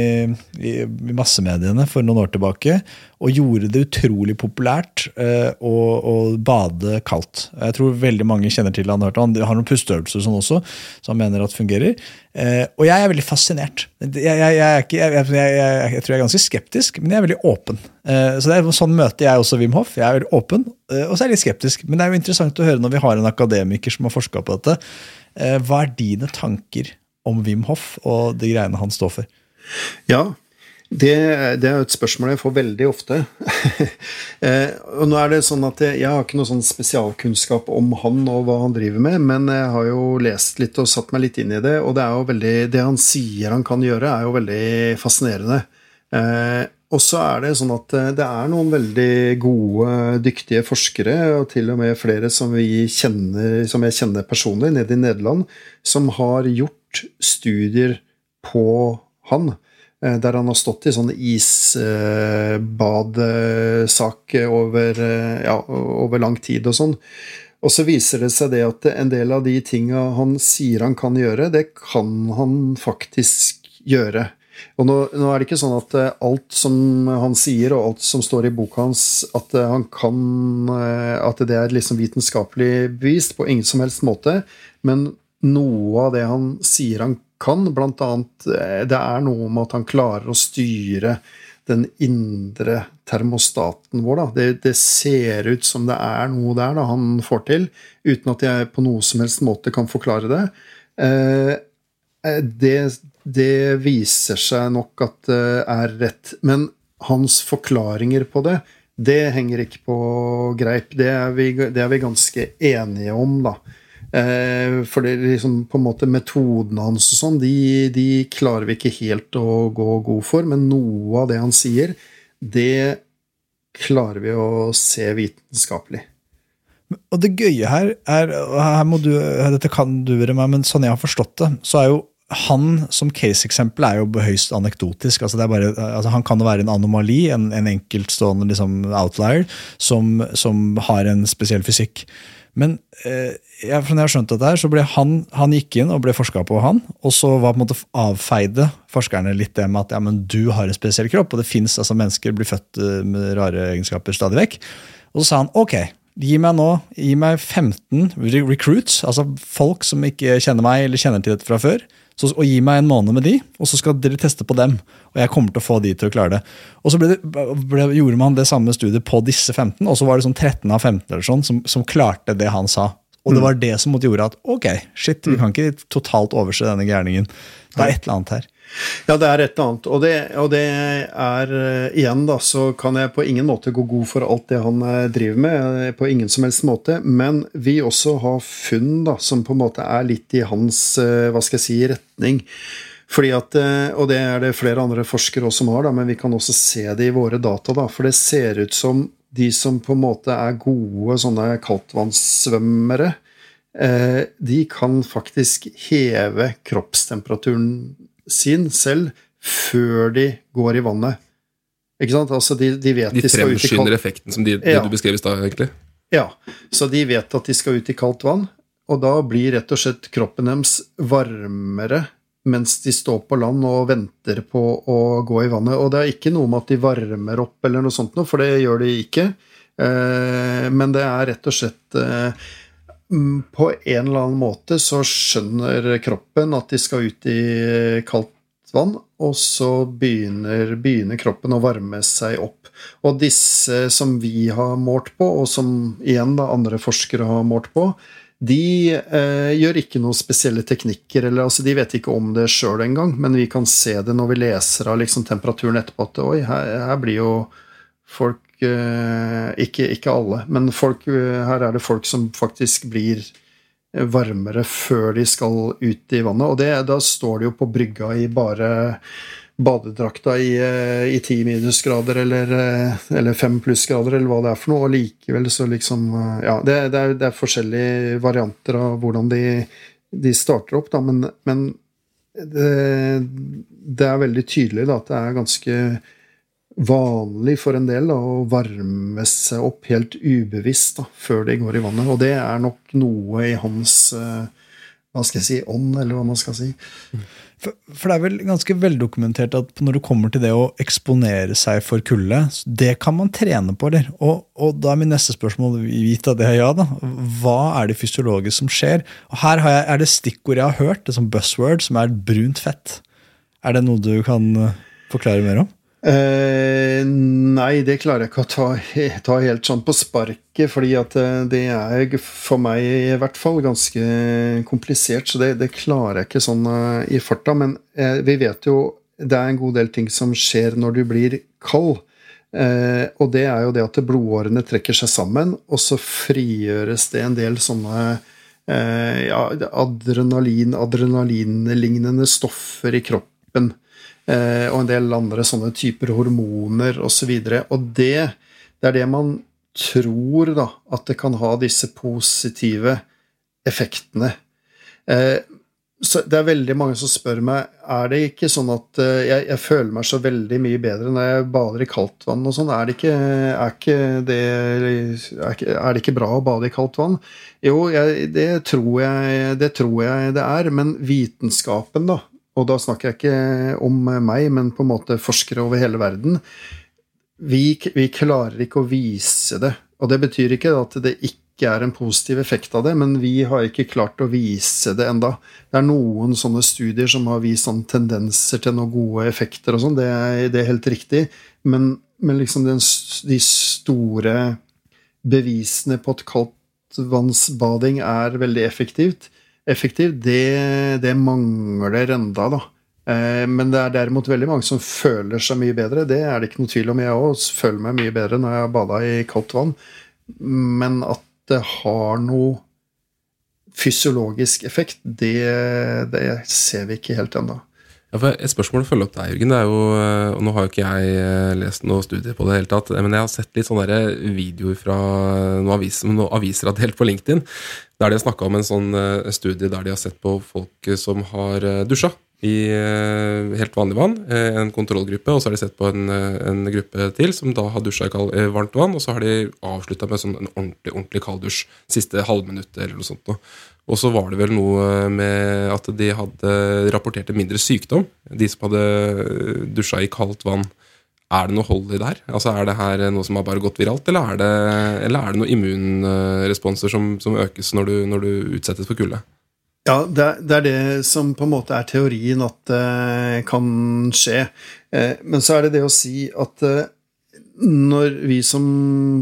i massemediene for noen år tilbake og gjorde det utrolig populært eh, å, å bade kaldt. Jeg tror veldig mange kjenner til han. Han har noen pusteøvelser sånn også, som han mener at fungerer. Eh, og jeg er veldig fascinert. Jeg, jeg, jeg, ikke, jeg, tror jeg er ganske skeptisk, men jeg er veldig åpen. Eh, så det er Sånn møter jeg også Wim Hoff. Jeg er veldig åpen, eh, og så er jeg litt skeptisk. Men det er jo interessant å høre når vi har en akademiker som har forska på dette. Eh, hva er dine tanker om Wim Hoff og de greiene han står for? Ja, det, det, er et spørsmål jeg får veldig ofte. Eh, og nå er det sånn at jeg, jeg, har ikke noe sånn spesialkunnskap om han og hva han driver med, men jeg har jo lest litt og satt meg litt inn i det, og det er jo veldig, det han sier han kan gjøre, er jo veldig fascinerende. Eh, og så er det sånn at eh, det er noen veldig gode, dyktige forskere, og til og med flere som, kjenner, som jeg kjenner personlig, nede i Nederland, som har gjort studier på han. Eh, der han har stått i sånn isbadsak over, eh, ja, over lang tid og sånn. Og så viser det seg det at en del av de tinga han sier han kan gjøre, det kan han faktisk gjøre. Og nå, nå, er det ikke sånn at eh, alt som han sier, og alt som står i boka hans, at han kan At det er liksom vitenskapelig bevist på ingen som helst måte. Men noe av det han sier han kan, blant annet eh, Det er noe med at han klarer å styre den indre termostaten vår. Da. Det, det, ser ut som det er noe der da, han får til, uten at jeg på noe som helst måte kan forklare det. Eh, eh det, det, viser seg nok at det er rett. Men hans forklaringer på det, det henger ikke på greip. Det er vi, det er vi ganske enige om, da. Eh, for det liksom på en måte metodene hans og sånn, de, de, klarer vi ikke helt å gå god for. Men noe av det han sier, det klarer vi å se vitenskapelig. Og det gøye her er her må du, Dette kan du være meg, men sånn jeg har forstått det, så er jo han som case-eksempel er jo høyst anekdotisk. altså, bare, altså Han kan jo være en anomali, en, en enkeltstående liksom, outlier, som, som har en spesiell fysikk. Men eh, jeg, når jeg har skjønt dette, her, så ble han, han gikk inn og ble forska på, han. Og så var på en måte avfeide forskerne litt det med at ja, men du har en spesiell kropp, og det fins altså, mennesker blir født eh, med rare egenskaper stadig vekk. Og så sa han ok, gi meg nå gi meg 15 recruits, altså folk som ikke kjenner meg eller kjenner til dette fra før. Så, og gi meg en måned med de, og så skal dere teste på dem. Og jeg kommer til å få de til å klare det. Og så ble det, ble, gjorde man det samme studiet på disse 15, og så var det sånn 13 av 15 eller sånn som, som klarte det han sa. Og det mm. var det som gjorde at ok, shit, vi mm. kan ikke totalt overse denne gærningen. Det er et eller annet her. Ja, det er et eller annet. Og det, og det, er uh, Igjen, da, så kan jeg på ingen måte gå god for alt det han uh, driver med. Uh, på ingen som helst måte. Men vi også har funn da, som på en måte er litt i hans hva skal jeg si, retning. Fordi at, Og det er det flere andre forskere også som har, da, men vi kan også se det i våre data. Da, for det ser ut som de som på en måte er gode sånne kaldtvannssvømmere, de kan faktisk heve kroppstemperaturen sin selv før de går i vannet. Ikke sant? Altså, de, de vet de, de kaldt effekten som de, ja. du beskrev i stad, egentlig? Ja. Så de vet at de skal ut i kaldt vann, og da blir rett og slett kroppen deres varmere mens de står på land og venter på å gå i vannet. Og det er ikke noe med at de varmer opp eller noe sånt, for det gjør de ikke. Eh, men det er rett og slett eh, på en eller annen måte så skjønner kroppen at de skal ut i kaldt vann, og så begynner, begynner, kroppen å varme seg opp. Og disse som vi har målt på, og som igjen da andre forskere har målt på, de eh, gjør ikke noen spesielle teknikker. Eller, altså, de vet ikke om det sjøl engang, men vi kan se det når vi leser av liksom, temperaturen etterpå. At oi, her, her blir jo folk ikke, ikke, alle, men folk, eh, her er det folk som faktisk blir varmere før de skal ut i vannet. Og det, da står de jo på brygga i bare badedrakta i, ti 10 minusgrader eller, eller 5 plussgrader, eller hva det er for noe. Og likevel så liksom Ja, det, det, er, det er, forskjellige varianter av hvordan de, de starter opp, da, men, men det, det, er veldig tydelig da, at det er ganske vanlig for en del da, å varme seg opp helt ubevisst da, før de går i vannet. Og det er nok noe i hans uh, hva skal jeg si, ånd, eller hva man skal si. For, for det er vel ganske veldokumentert at når det kommer til det å eksponere seg for kulde, det kan man trene på, eller? Og, og da er mitt neste spørsmål, gitt at det ja, da. Hva er det fysiologisk som skjer? Og her jeg, er det stikkord jeg har hørt, det som buzzword, som er brunt fett. Er det noe du kan eh, forklare mer om? Eh, nei, det klarer jeg ikke å ta, ta, helt sånn på sparket, fordi at eh, det er for meg i hvert fall ganske komplisert, så det, det klarer jeg ikke sånn uh, i farta. Men eh, vi vet jo det er en god del ting som skjer når du blir kald. Og det er jo det at blodårene trekker seg sammen, og så frigjøres det en del sånne ja, adrenalin, adrenalinlignende stoffer i kroppen. Eh, og en del andre sånne typer hormoner osv. Og, så og det, det er det man tror, da, at det kan ha disse positive effektene. Eh, så det er veldig mange som spør meg er det ikke sånn at uh, jeg, jeg, føler meg så veldig mye bedre når jeg bader i kaldt vann og sånn. Er, er, er det ikke bra å bade i kaldt vann? Jo, jeg, det, tror jeg, det tror jeg det er, men vitenskapen, da, og da snakker jeg ikke om meg, men på en måte forskere over hele verden, vi, vi klarer ikke å vise det. Og det betyr ikke at det ikke er en positiv effekt av det, men vi har ikke klart å vise det enda. Det er noen sånne studier som har vist sånne tendenser til noen gode effekter og sånn, det, det, er helt riktig, men, men liksom den, de store bevisene på at kaldtvannsbading er veldig effektivt, effektiv, det, det mangler enda, da. Eh, men det er derimot veldig mange som føler seg mye bedre. Det er det ikke noe tvil om. Jeg òg føler meg mye bedre når jeg har bada i kaldt vann. Men at det har noe fysiologisk effekt, det, det ser vi ikke helt ennå. Et spørsmål å følge opp deg, Jørgen. det er jo, eh, og Nå har jo ikke jeg eh, lest noe studie på det, hele tatt, men jeg har sett litt sånne videoer fra noen aviser, noen aviser har delt på LinkedIn, der de har snakka om en sånn eh, studie der de har sett på folk som har dusja i helt vanlig vann, en kontrollgruppe, og så har de sett på en, en gruppe til som da har dusja i varmt vann, og så har de avslutta med sånn en ordentlig ordentlig kalddusj siste halvminuttet eller noe sånt. Og så var det vel noe med at de hadde rapporterte mindre sykdom, de som hadde dusja i kaldt vann. Er det noe hold i det her? Altså, er det her noe som har bare gått viralt, eller er det, eller er det noen immunresponser som, som økes når du, når du, utsettes for kulde? Ja, det er, det er, det som på en måte er teorien at det kan skje. Eh, men så er det det å si at eh, når vi som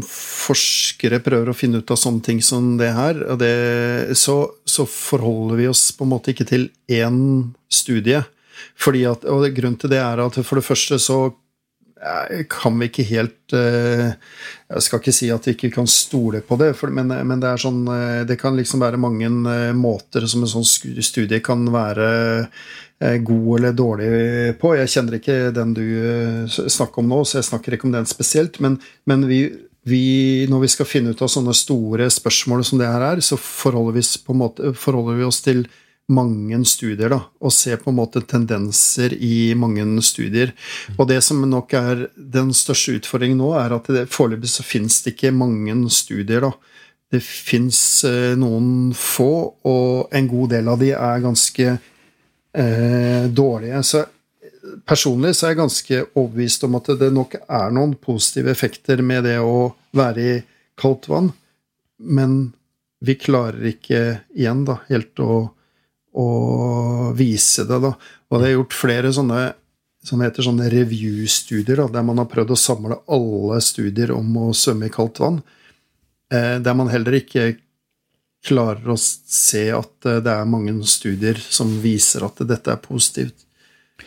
forskere prøver å finne ut av sånne ting som det her, det, så, så, forholder vi oss på en måte ikke til én studie. At, og Grunnen til det er at for det første så kan vi ikke helt eh, Jeg skal ikke si at vi ikke kan stole på det, men, men det, sånn, eh, det kan liksom være mange eh, måter som en sånn studie kan være god eller dårlig på. Jeg kjenner ikke den du eh, snakker om nå, så jeg snakker ikke om den spesielt. Men, men vi, vi, når vi skal finne ut av sånne store spørsmål som det her er, så forholder vi, måte, forholder vi oss til mange studier, da, og ser på en måte tendenser i mange studier. Og det som nok er den største utfordringen nå, er at foreløpig så finnes det ikke mange studier, da. Det fins eh, noen få, og en god del av de er ganske eh, dårlige. Så personlig så er jeg ganske overbevist om at det nok er noen positive effekter med det å være i kaldt vann, men vi klarer ikke igjen da, helt å, å vise det. da. Og det er gjort flere sånne som heter sånne review-studier, der man har prøvd å samle alle studier om å svømme i kaldt vann. Eh, der man heller ikke klarer å se at eh, det er mange studier som viser at dette er positivt.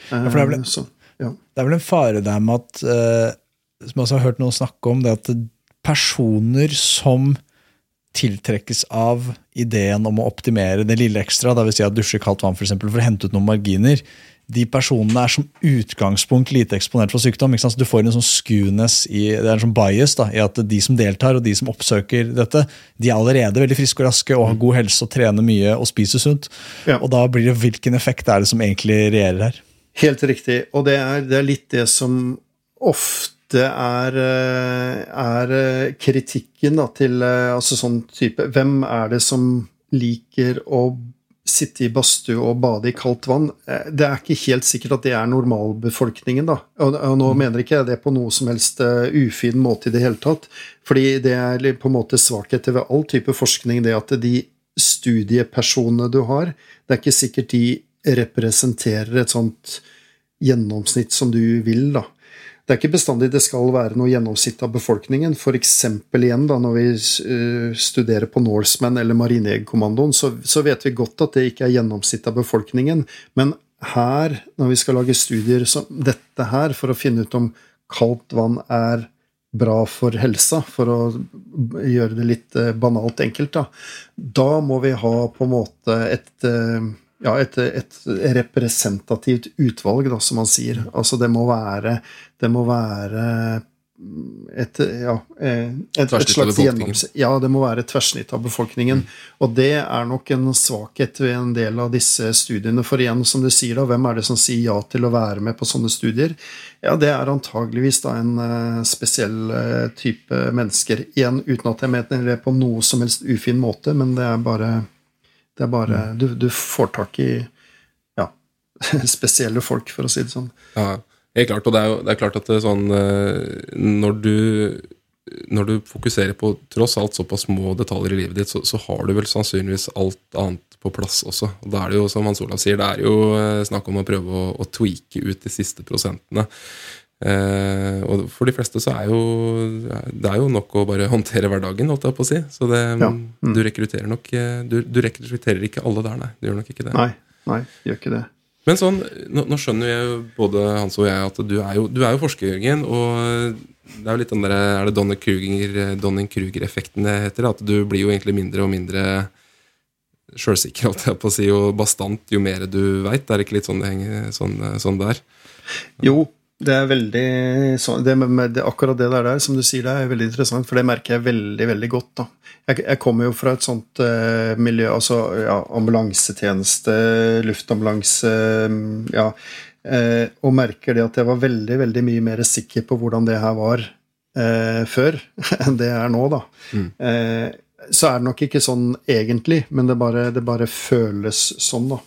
Ja, det, er vel, Så, ja. det, er vel, en fare der med at, uh, som jeg også har hørt noen snakke om, det at personer som tiltrekkes av ideen om å optimere det lille ekstra, dvs. Si at dusje kaldt vann for, eksempel, for å hente ut noen marginer, de personene er som utgangspunkt lite eksponert for sykdom. Du får en sånn skewness i, det er en sånn bias da, i at de som deltar og de som oppsøker dette, de er allerede veldig friske og raske og har god helse og trener mye og spiser sunt. Ja. Og da blir det hvilken effekt er det som egentlig regjerer her? Helt riktig. Og det er, det er litt det som ofte er, eh, er eh, kritikken da, til eh, altså sånn type Hvem er det som liker å sitte i badstue og bade i kaldt vann. Eh, det er ikke helt sikkert at det er normalbefolkningen, da. Og, og nå mm. mener ikke jeg det på noe som helst uh, ufin måte i det hele tatt. Fordi det er på en måte svakheter ved all type forskning, det at de studiepersonene du har, det er ikke sikkert de representerer et sånt gjennomsnitt som du vil, da. Det er ikke bestandig det skal være noe gjennomsnitt av befolkningen. F.eks. igjen da, når vi uh, studerer på Norseman eller Marinejegerkommandoen, så, så, vet vi godt at det ikke er gjennomsnitt av befolkningen. Men her, når vi skal lage studier som dette her, for å finne ut om kaldt vann er bra for helsa, for å gjøre det litt uh, banalt enkelt, da, da må vi ha på en måte et uh, ja, et, et, representativt utvalg, da, som man sier. Altså det må være, det må være et, ja, eh, et, et slags gjennomsnitt Ja, det må være et tverrsnitt av befolkningen. Mm. Og det er nok en svakhet ved en del av disse studiene. For igjen, som du sier, da, hvem er det som sier ja til å være med på sånne studier? Ja, det er antageligvis da en uh, spesiell uh, type mennesker. Igjen, uten at jeg mener det på noe som helst ufin måte, men det er bare det er bare mm. du, du, får tak i ja, spesielle folk, for å si det sånn. Ja, helt klart. Og det er jo det er klart at det er sånn eh, Når du når du fokuserer på tross alt såpass små detaljer i livet ditt, så, så, har du vel sannsynligvis alt annet på plass også. Og Da er det jo, som Hans Olav sier, det er jo eh, snakk om å prøve å, å tweake ut de siste prosentene. Eh, og for de fleste så er jo det er jo nok å bare håndtere hverdagen, holdt jeg på å si. Så det, ja. mm. du rekrutterer nok eh, du, du, rekrutterer ikke alle der, nei. Du gjør nok ikke det. Nei, nei, gjør ikke det. Men sånn, nå, nå skjønner jo både Hans og jeg at du er jo, du er jo forsker, Jørgen. Og det er jo litt den der, er det Donning-Kruger-effekten det heter? At du blir jo egentlig mindre og mindre sjølsikker, holdt jeg på å si, og bastant jo mer du veit. Det er ikke litt sånn det sånn, sånn der? Jo, det er veldig det med, det, Akkurat det der, som du sier, det er veldig interessant, for det merker jeg veldig veldig godt. da. Jeg, jeg kommer jo fra et sånt uh, miljø, altså ja, ambulansetjeneste, luftambulanse ja, uh, Og merker det at jeg var veldig, veldig mye mer sikker på hvordan det her var uh, før enn det er nå, da. Mm. så er det nok ikke sånn egentlig, men det bare, det bare føles sånn, da.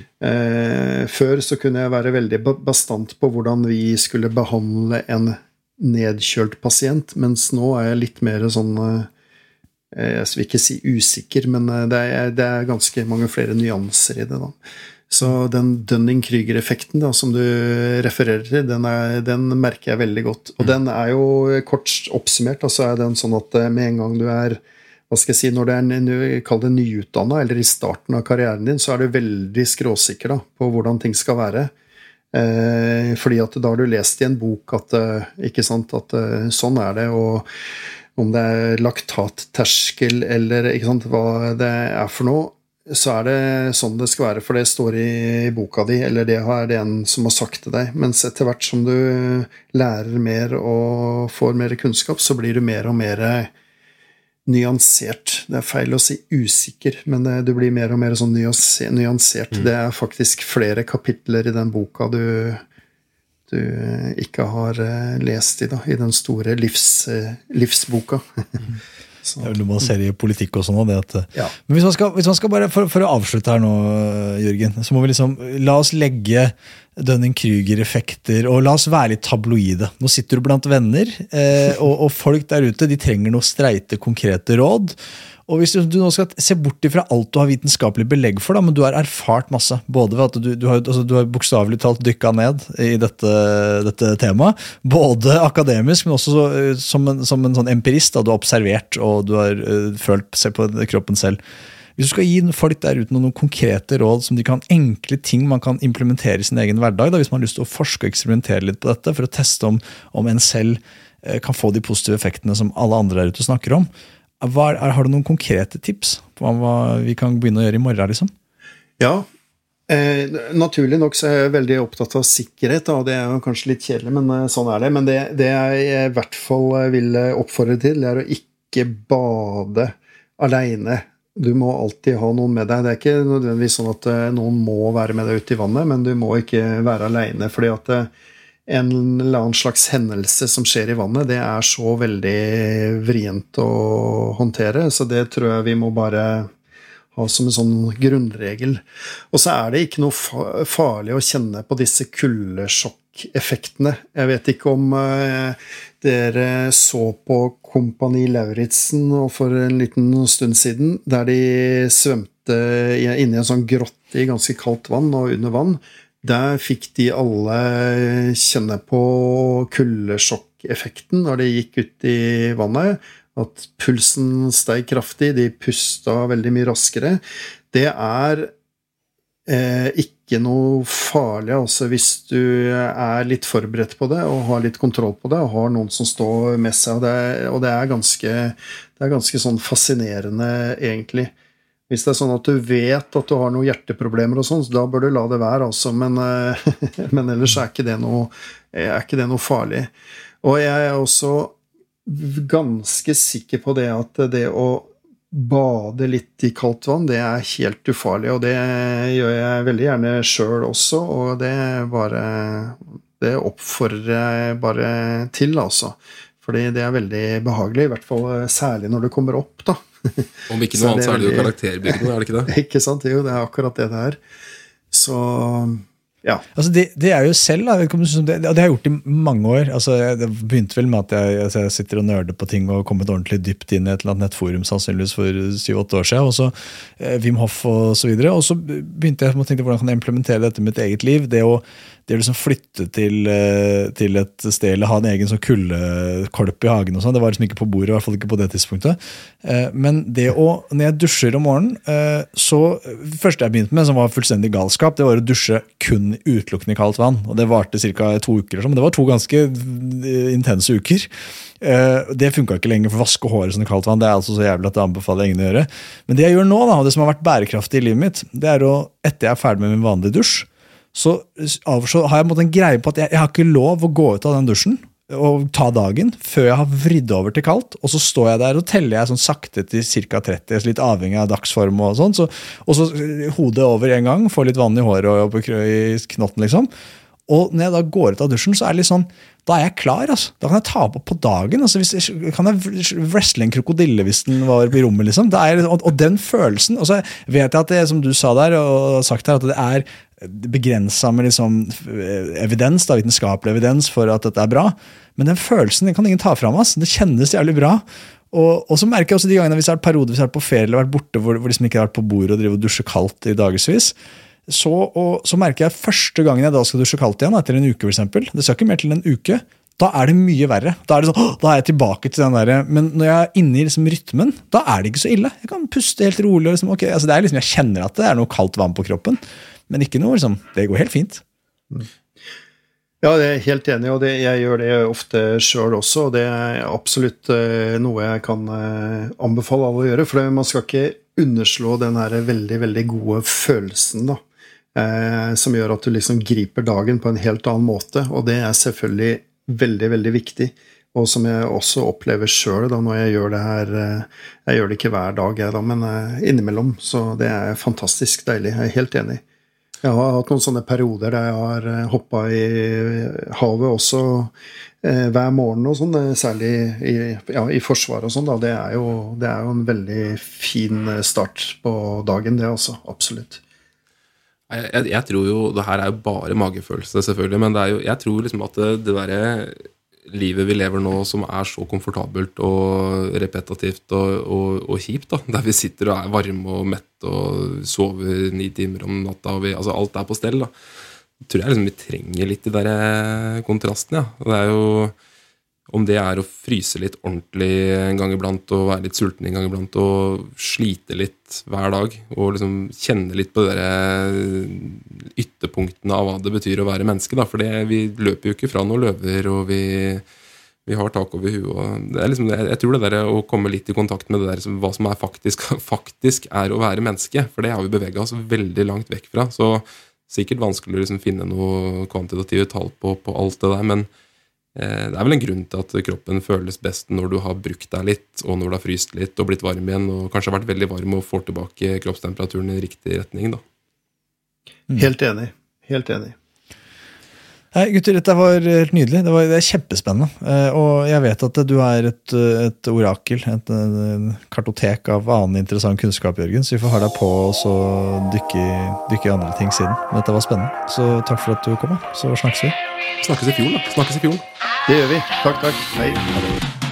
Eh, før så kunne jeg være veldig bastant på hvordan vi skulle behandle en nedkjølt pasient, mens nå er jeg litt mer sånn eh, Jeg vil ikke si usikker, men eh, det er, det er ganske mange flere nyanser i det. da. Så den Dunning-Krüger-effekten som du refererer til, den, er, den, merker jeg veldig godt. Og mm. den er jo kort oppsummert, altså er den sånn at med en gang du er hva skal jeg si, Når du er kall det nyutdanna, eller i starten av karrieren din, så er du veldig skråsikker da, på hvordan ting skal være. Eh, fordi at da har du lest i en bok at, eh, ikke sant, at eh, sånn er det. og om det er laktatterskel eller sant, hva det er for noe, så er det sånn det skal være, for det står i boka di, eller det er det en som har sagt til deg. Mens etter hvert som du lærer mer og får mer kunnskap, så blir du mer og mer nyansert. Det er feil å si usikker, men det, du blir mer og mer sånn nyansert. Mm. Det er faktisk flere kapitler i den boka du, du ikke har eh, lest i, da, i den store livs, eh, livsboka. Mm. Det er vel noe man ser i politikk og sånn. Ja. Men hvis man, skal, hvis man skal bare, for, for, å avslutte her nå, Jørgen, så må vi liksom La oss legge Dunning-Krüger-effekter, og la oss være litt tabloide. Nå sitter du blant venner, eh, og, og, folk der ute de trenger noe streite, konkrete råd. Og hvis du, nå skal se bort ifra alt du har vitenskapelig belegg for, da, men du har erfart masse, både ved at du, du har, altså, har bokstavelig talt dykka ned i dette, dette, temaet, både akademisk, men også så, som, en, som, en, sånn empirist. Da, du har observert og du har uh, følt se på kroppen selv. Hvis du skal gi folk der ute noen konkrete råd, som de kan, enkle ting man kan implementere i sin egen hverdag, da, hvis man har lyst til å forske og eksperimentere litt på dette, for å teste om, om en selv eh, kan få de positive effektene som alle andre der ute snakker om, er, har du noen konkrete tips på hva, vi kan begynne å gjøre i morgen? liksom? Ja, Eh, naturlig nok så er jeg veldig opptatt av sikkerhet, og det er jo kanskje litt kjedelig, men eh, sånn er det. Men det, det jeg i hvert fall vil oppfordre til, er å ikke bade aleine du må alltid ha noen med deg. Det er ikke nødvendigvis sånn at eh, noen må være med deg ute i vannet, men du må ikke være aleine. fordi at eh, en eller annen slags hendelse som skjer i vannet, det er så veldig vrient å håndtere, så det tror jeg vi må bare ha som en sånn grunnregel. Og så er det ikke noe farlig å kjenne på disse kuldesjokkeffektene. Jeg vet ikke om eh, dere så på Kompani Lauritzen for en liten stund siden, der de svømte inni en sånn grotte i ganske kaldt vann og under vann. Der fikk de alle kjenne på kuldesjokkeffekten når de gikk ut i vannet. At pulsen steg kraftig, de pusta veldig mye raskere. Det er eh, ikke noe farlig altså hvis du er litt forberedt på det og har litt kontroll på det og har noen som står med seg. Og det, og det er ganske, det er ganske sånn fascinerende, egentlig. Hvis det er sånn at du vet at du har noen hjerteproblemer, og sånn, da bør du la det være, altså. Men, eh, men ellers er ikke, noe, er ikke, det noe, farlig. Og jeg er også ganske sikker på det at det å bade litt i kaldt vann, det er helt ufarlig. Og det gjør jeg veldig gjerne sjøl også, og det bare Det oppfordrer jeg bare til, altså. Fordi det er veldig behagelig, i hvert fall særlig når det kommer opp, da. Om ikke noe annet, så er det jo karakterbyggende, er det ikke det? ikke sant, jo, det er akkurat det det er. Så ja. Altså det, det, er jo selv, da, det, det har jeg gjort i mange år. Altså det begynte vel med at jeg, altså jeg sitter og nerder på ting og har kommet ordentlig dypt inn i et eller annet nettforum sannsynligvis for syv-åtte år siden. Og så eh, Wim Hoff og så videre. Og så begynte jeg å tenke hvordan jeg kan jeg implementere dette i mitt eget liv. Det å det å liksom flytte til, eh, til, et sted eller ha en egen sånn kuldekolp i hagen, og sånn, det var liksom ikke på bordet. i hvert fall ikke på det tidspunktet. Eh, men det å, når jeg dusjer om morgenen, så, Det første jeg begynte med, som var fullstendig galskap, det var å dusje kun utelukkende i kaldt vann. og Det varte ca. to uker, sånn, men det var to ganske intense uker. Det funka ikke lenger, for å vaske håret sånn i kaldt vann det er altså så jævlig at det anbefaler ingen å gjøre. Men det jeg gjør nå, da, og det som har vært bærekraftig i livet mitt, det er å, etter jeg er ferdig med min vanlige dusj, så, så har jeg en greie på at jeg, jeg, har ikke lov å gå ut av den dusjen og ta dagen før jeg har vridd over til kaldt. Og så står jeg der og teller jeg sånn sakte til ca. 30, litt avhengig av dagsform. Og sånn, så, og så hodet over en gang, får litt vann i håret og på i knotten, liksom. Og når jeg da går ut av dusjen, så er det litt sånn da er jeg klar. altså. Da kan jeg ta på på dagen. altså hvis jeg, Kan jeg wrestle en krokodille hvis den var i rommet? liksom. Er, og, og, den følelsen og så vet jeg at det, som du sa der, og sagt her, at det er begrensa med liksom evidens, da, vitenskapelig evidens for at dette er bra. Men den følelsen den kan ingen ta fra meg. Altså. Det kjennes jævlig bra. Og, og, så merker jeg også de gangene hvis jeg har vært periode, hvis jeg har vært på ferie eller vært borte hvor, hvor liksom ikke har vært på bordet og drive og dusje kaldt i dagevis, så, så, merker jeg første gangen jeg da skal dusje kaldt igjen, etter en uke f.eks. Det skal ikke mer til en uke. Da er det mye verre. Da er, det sånn, da er jeg tilbake til den der, Men når jeg er inne i liksom rytmen, da er det ikke så ille. Jeg kan puste helt rolig. og liksom, okay, altså det er liksom, Jeg kjenner at det er noe kaldt vann på kroppen. Men ikke noe liksom, Det går helt fint. Ja, jeg er helt enig, og det, jeg gjør det ofte sjøl også. og Det er absolutt uh, noe jeg kan uh, anbefale alle å gjøre. For man skal ikke underslå den her veldig, veldig gode følelsen da, uh, som gjør at du liksom griper dagen på en helt annen måte. Og det er selvfølgelig veldig, veldig viktig. Og som jeg også opplever sjøl når jeg gjør det her Jeg gjør det ikke hver dag, jeg da, men innimellom. Så det er fantastisk deilig. Jeg er helt enig. Jeg har hatt noen sånne perioder der jeg har eh, hoppa i havet også eh, hver morgen og sånn, eh, særlig i, ja, i Forsvaret og sånn. Det, det er jo en veldig fin start på dagen, det også. Absolutt. Jeg, jeg, tror jo Det her er jo bare magefølelse, selvfølgelig, men jo, jeg tror liksom at det, det derre livet vi lever nå som er så komfortabelt og repetativt og, og, og kjipt, da, der vi sitter og er varme og mette og sover ni timer om natta, og vi, altså alt er på stell, da, tror jeg liksom vi trenger litt de der kontrastene. Ja. Det er jo om det er å fryse litt ordentlig en gang iblant og være litt sulten en gang iblant og slite litt hver dag og liksom kjenne litt på de ytterpunktene av hva det betyr å være menneske. Da. For det, vi løper jo ikke fra noen løver, og vi, vi har tak over huet. Liksom, jeg tror det der å komme litt i kontakt med det der, hva som er faktisk, faktisk er å være menneske, for det har vi bevega oss veldig langt vekk fra. Så sikkert vanskelig å liksom finne noe kvantitative tall på, på alt det der. men det er vel en grunn til at kroppen føles best når du har brukt deg litt, og når du har fryst litt og blitt varm igjen, og kanskje har vært veldig varm og får tilbake kroppstemperaturen i riktig retning. da. Mm. Helt enig. Helt enig. Nei, gutter, dette var helt nydelig. Det, var, det er kjempespennende. Eh, og jeg vet at du er et, et orakel, et, et kartotek av annen interessant kunnskap, Jørgen. Så vi får ha deg på og så dykke, dykke i andre ting siden. Men dette var spennende. Så takk for at du kom. Så snakkes vi. Snakkes i fjorden, da. Snakkes i fjorden. Det gjør vi. Takk, takk. Hei.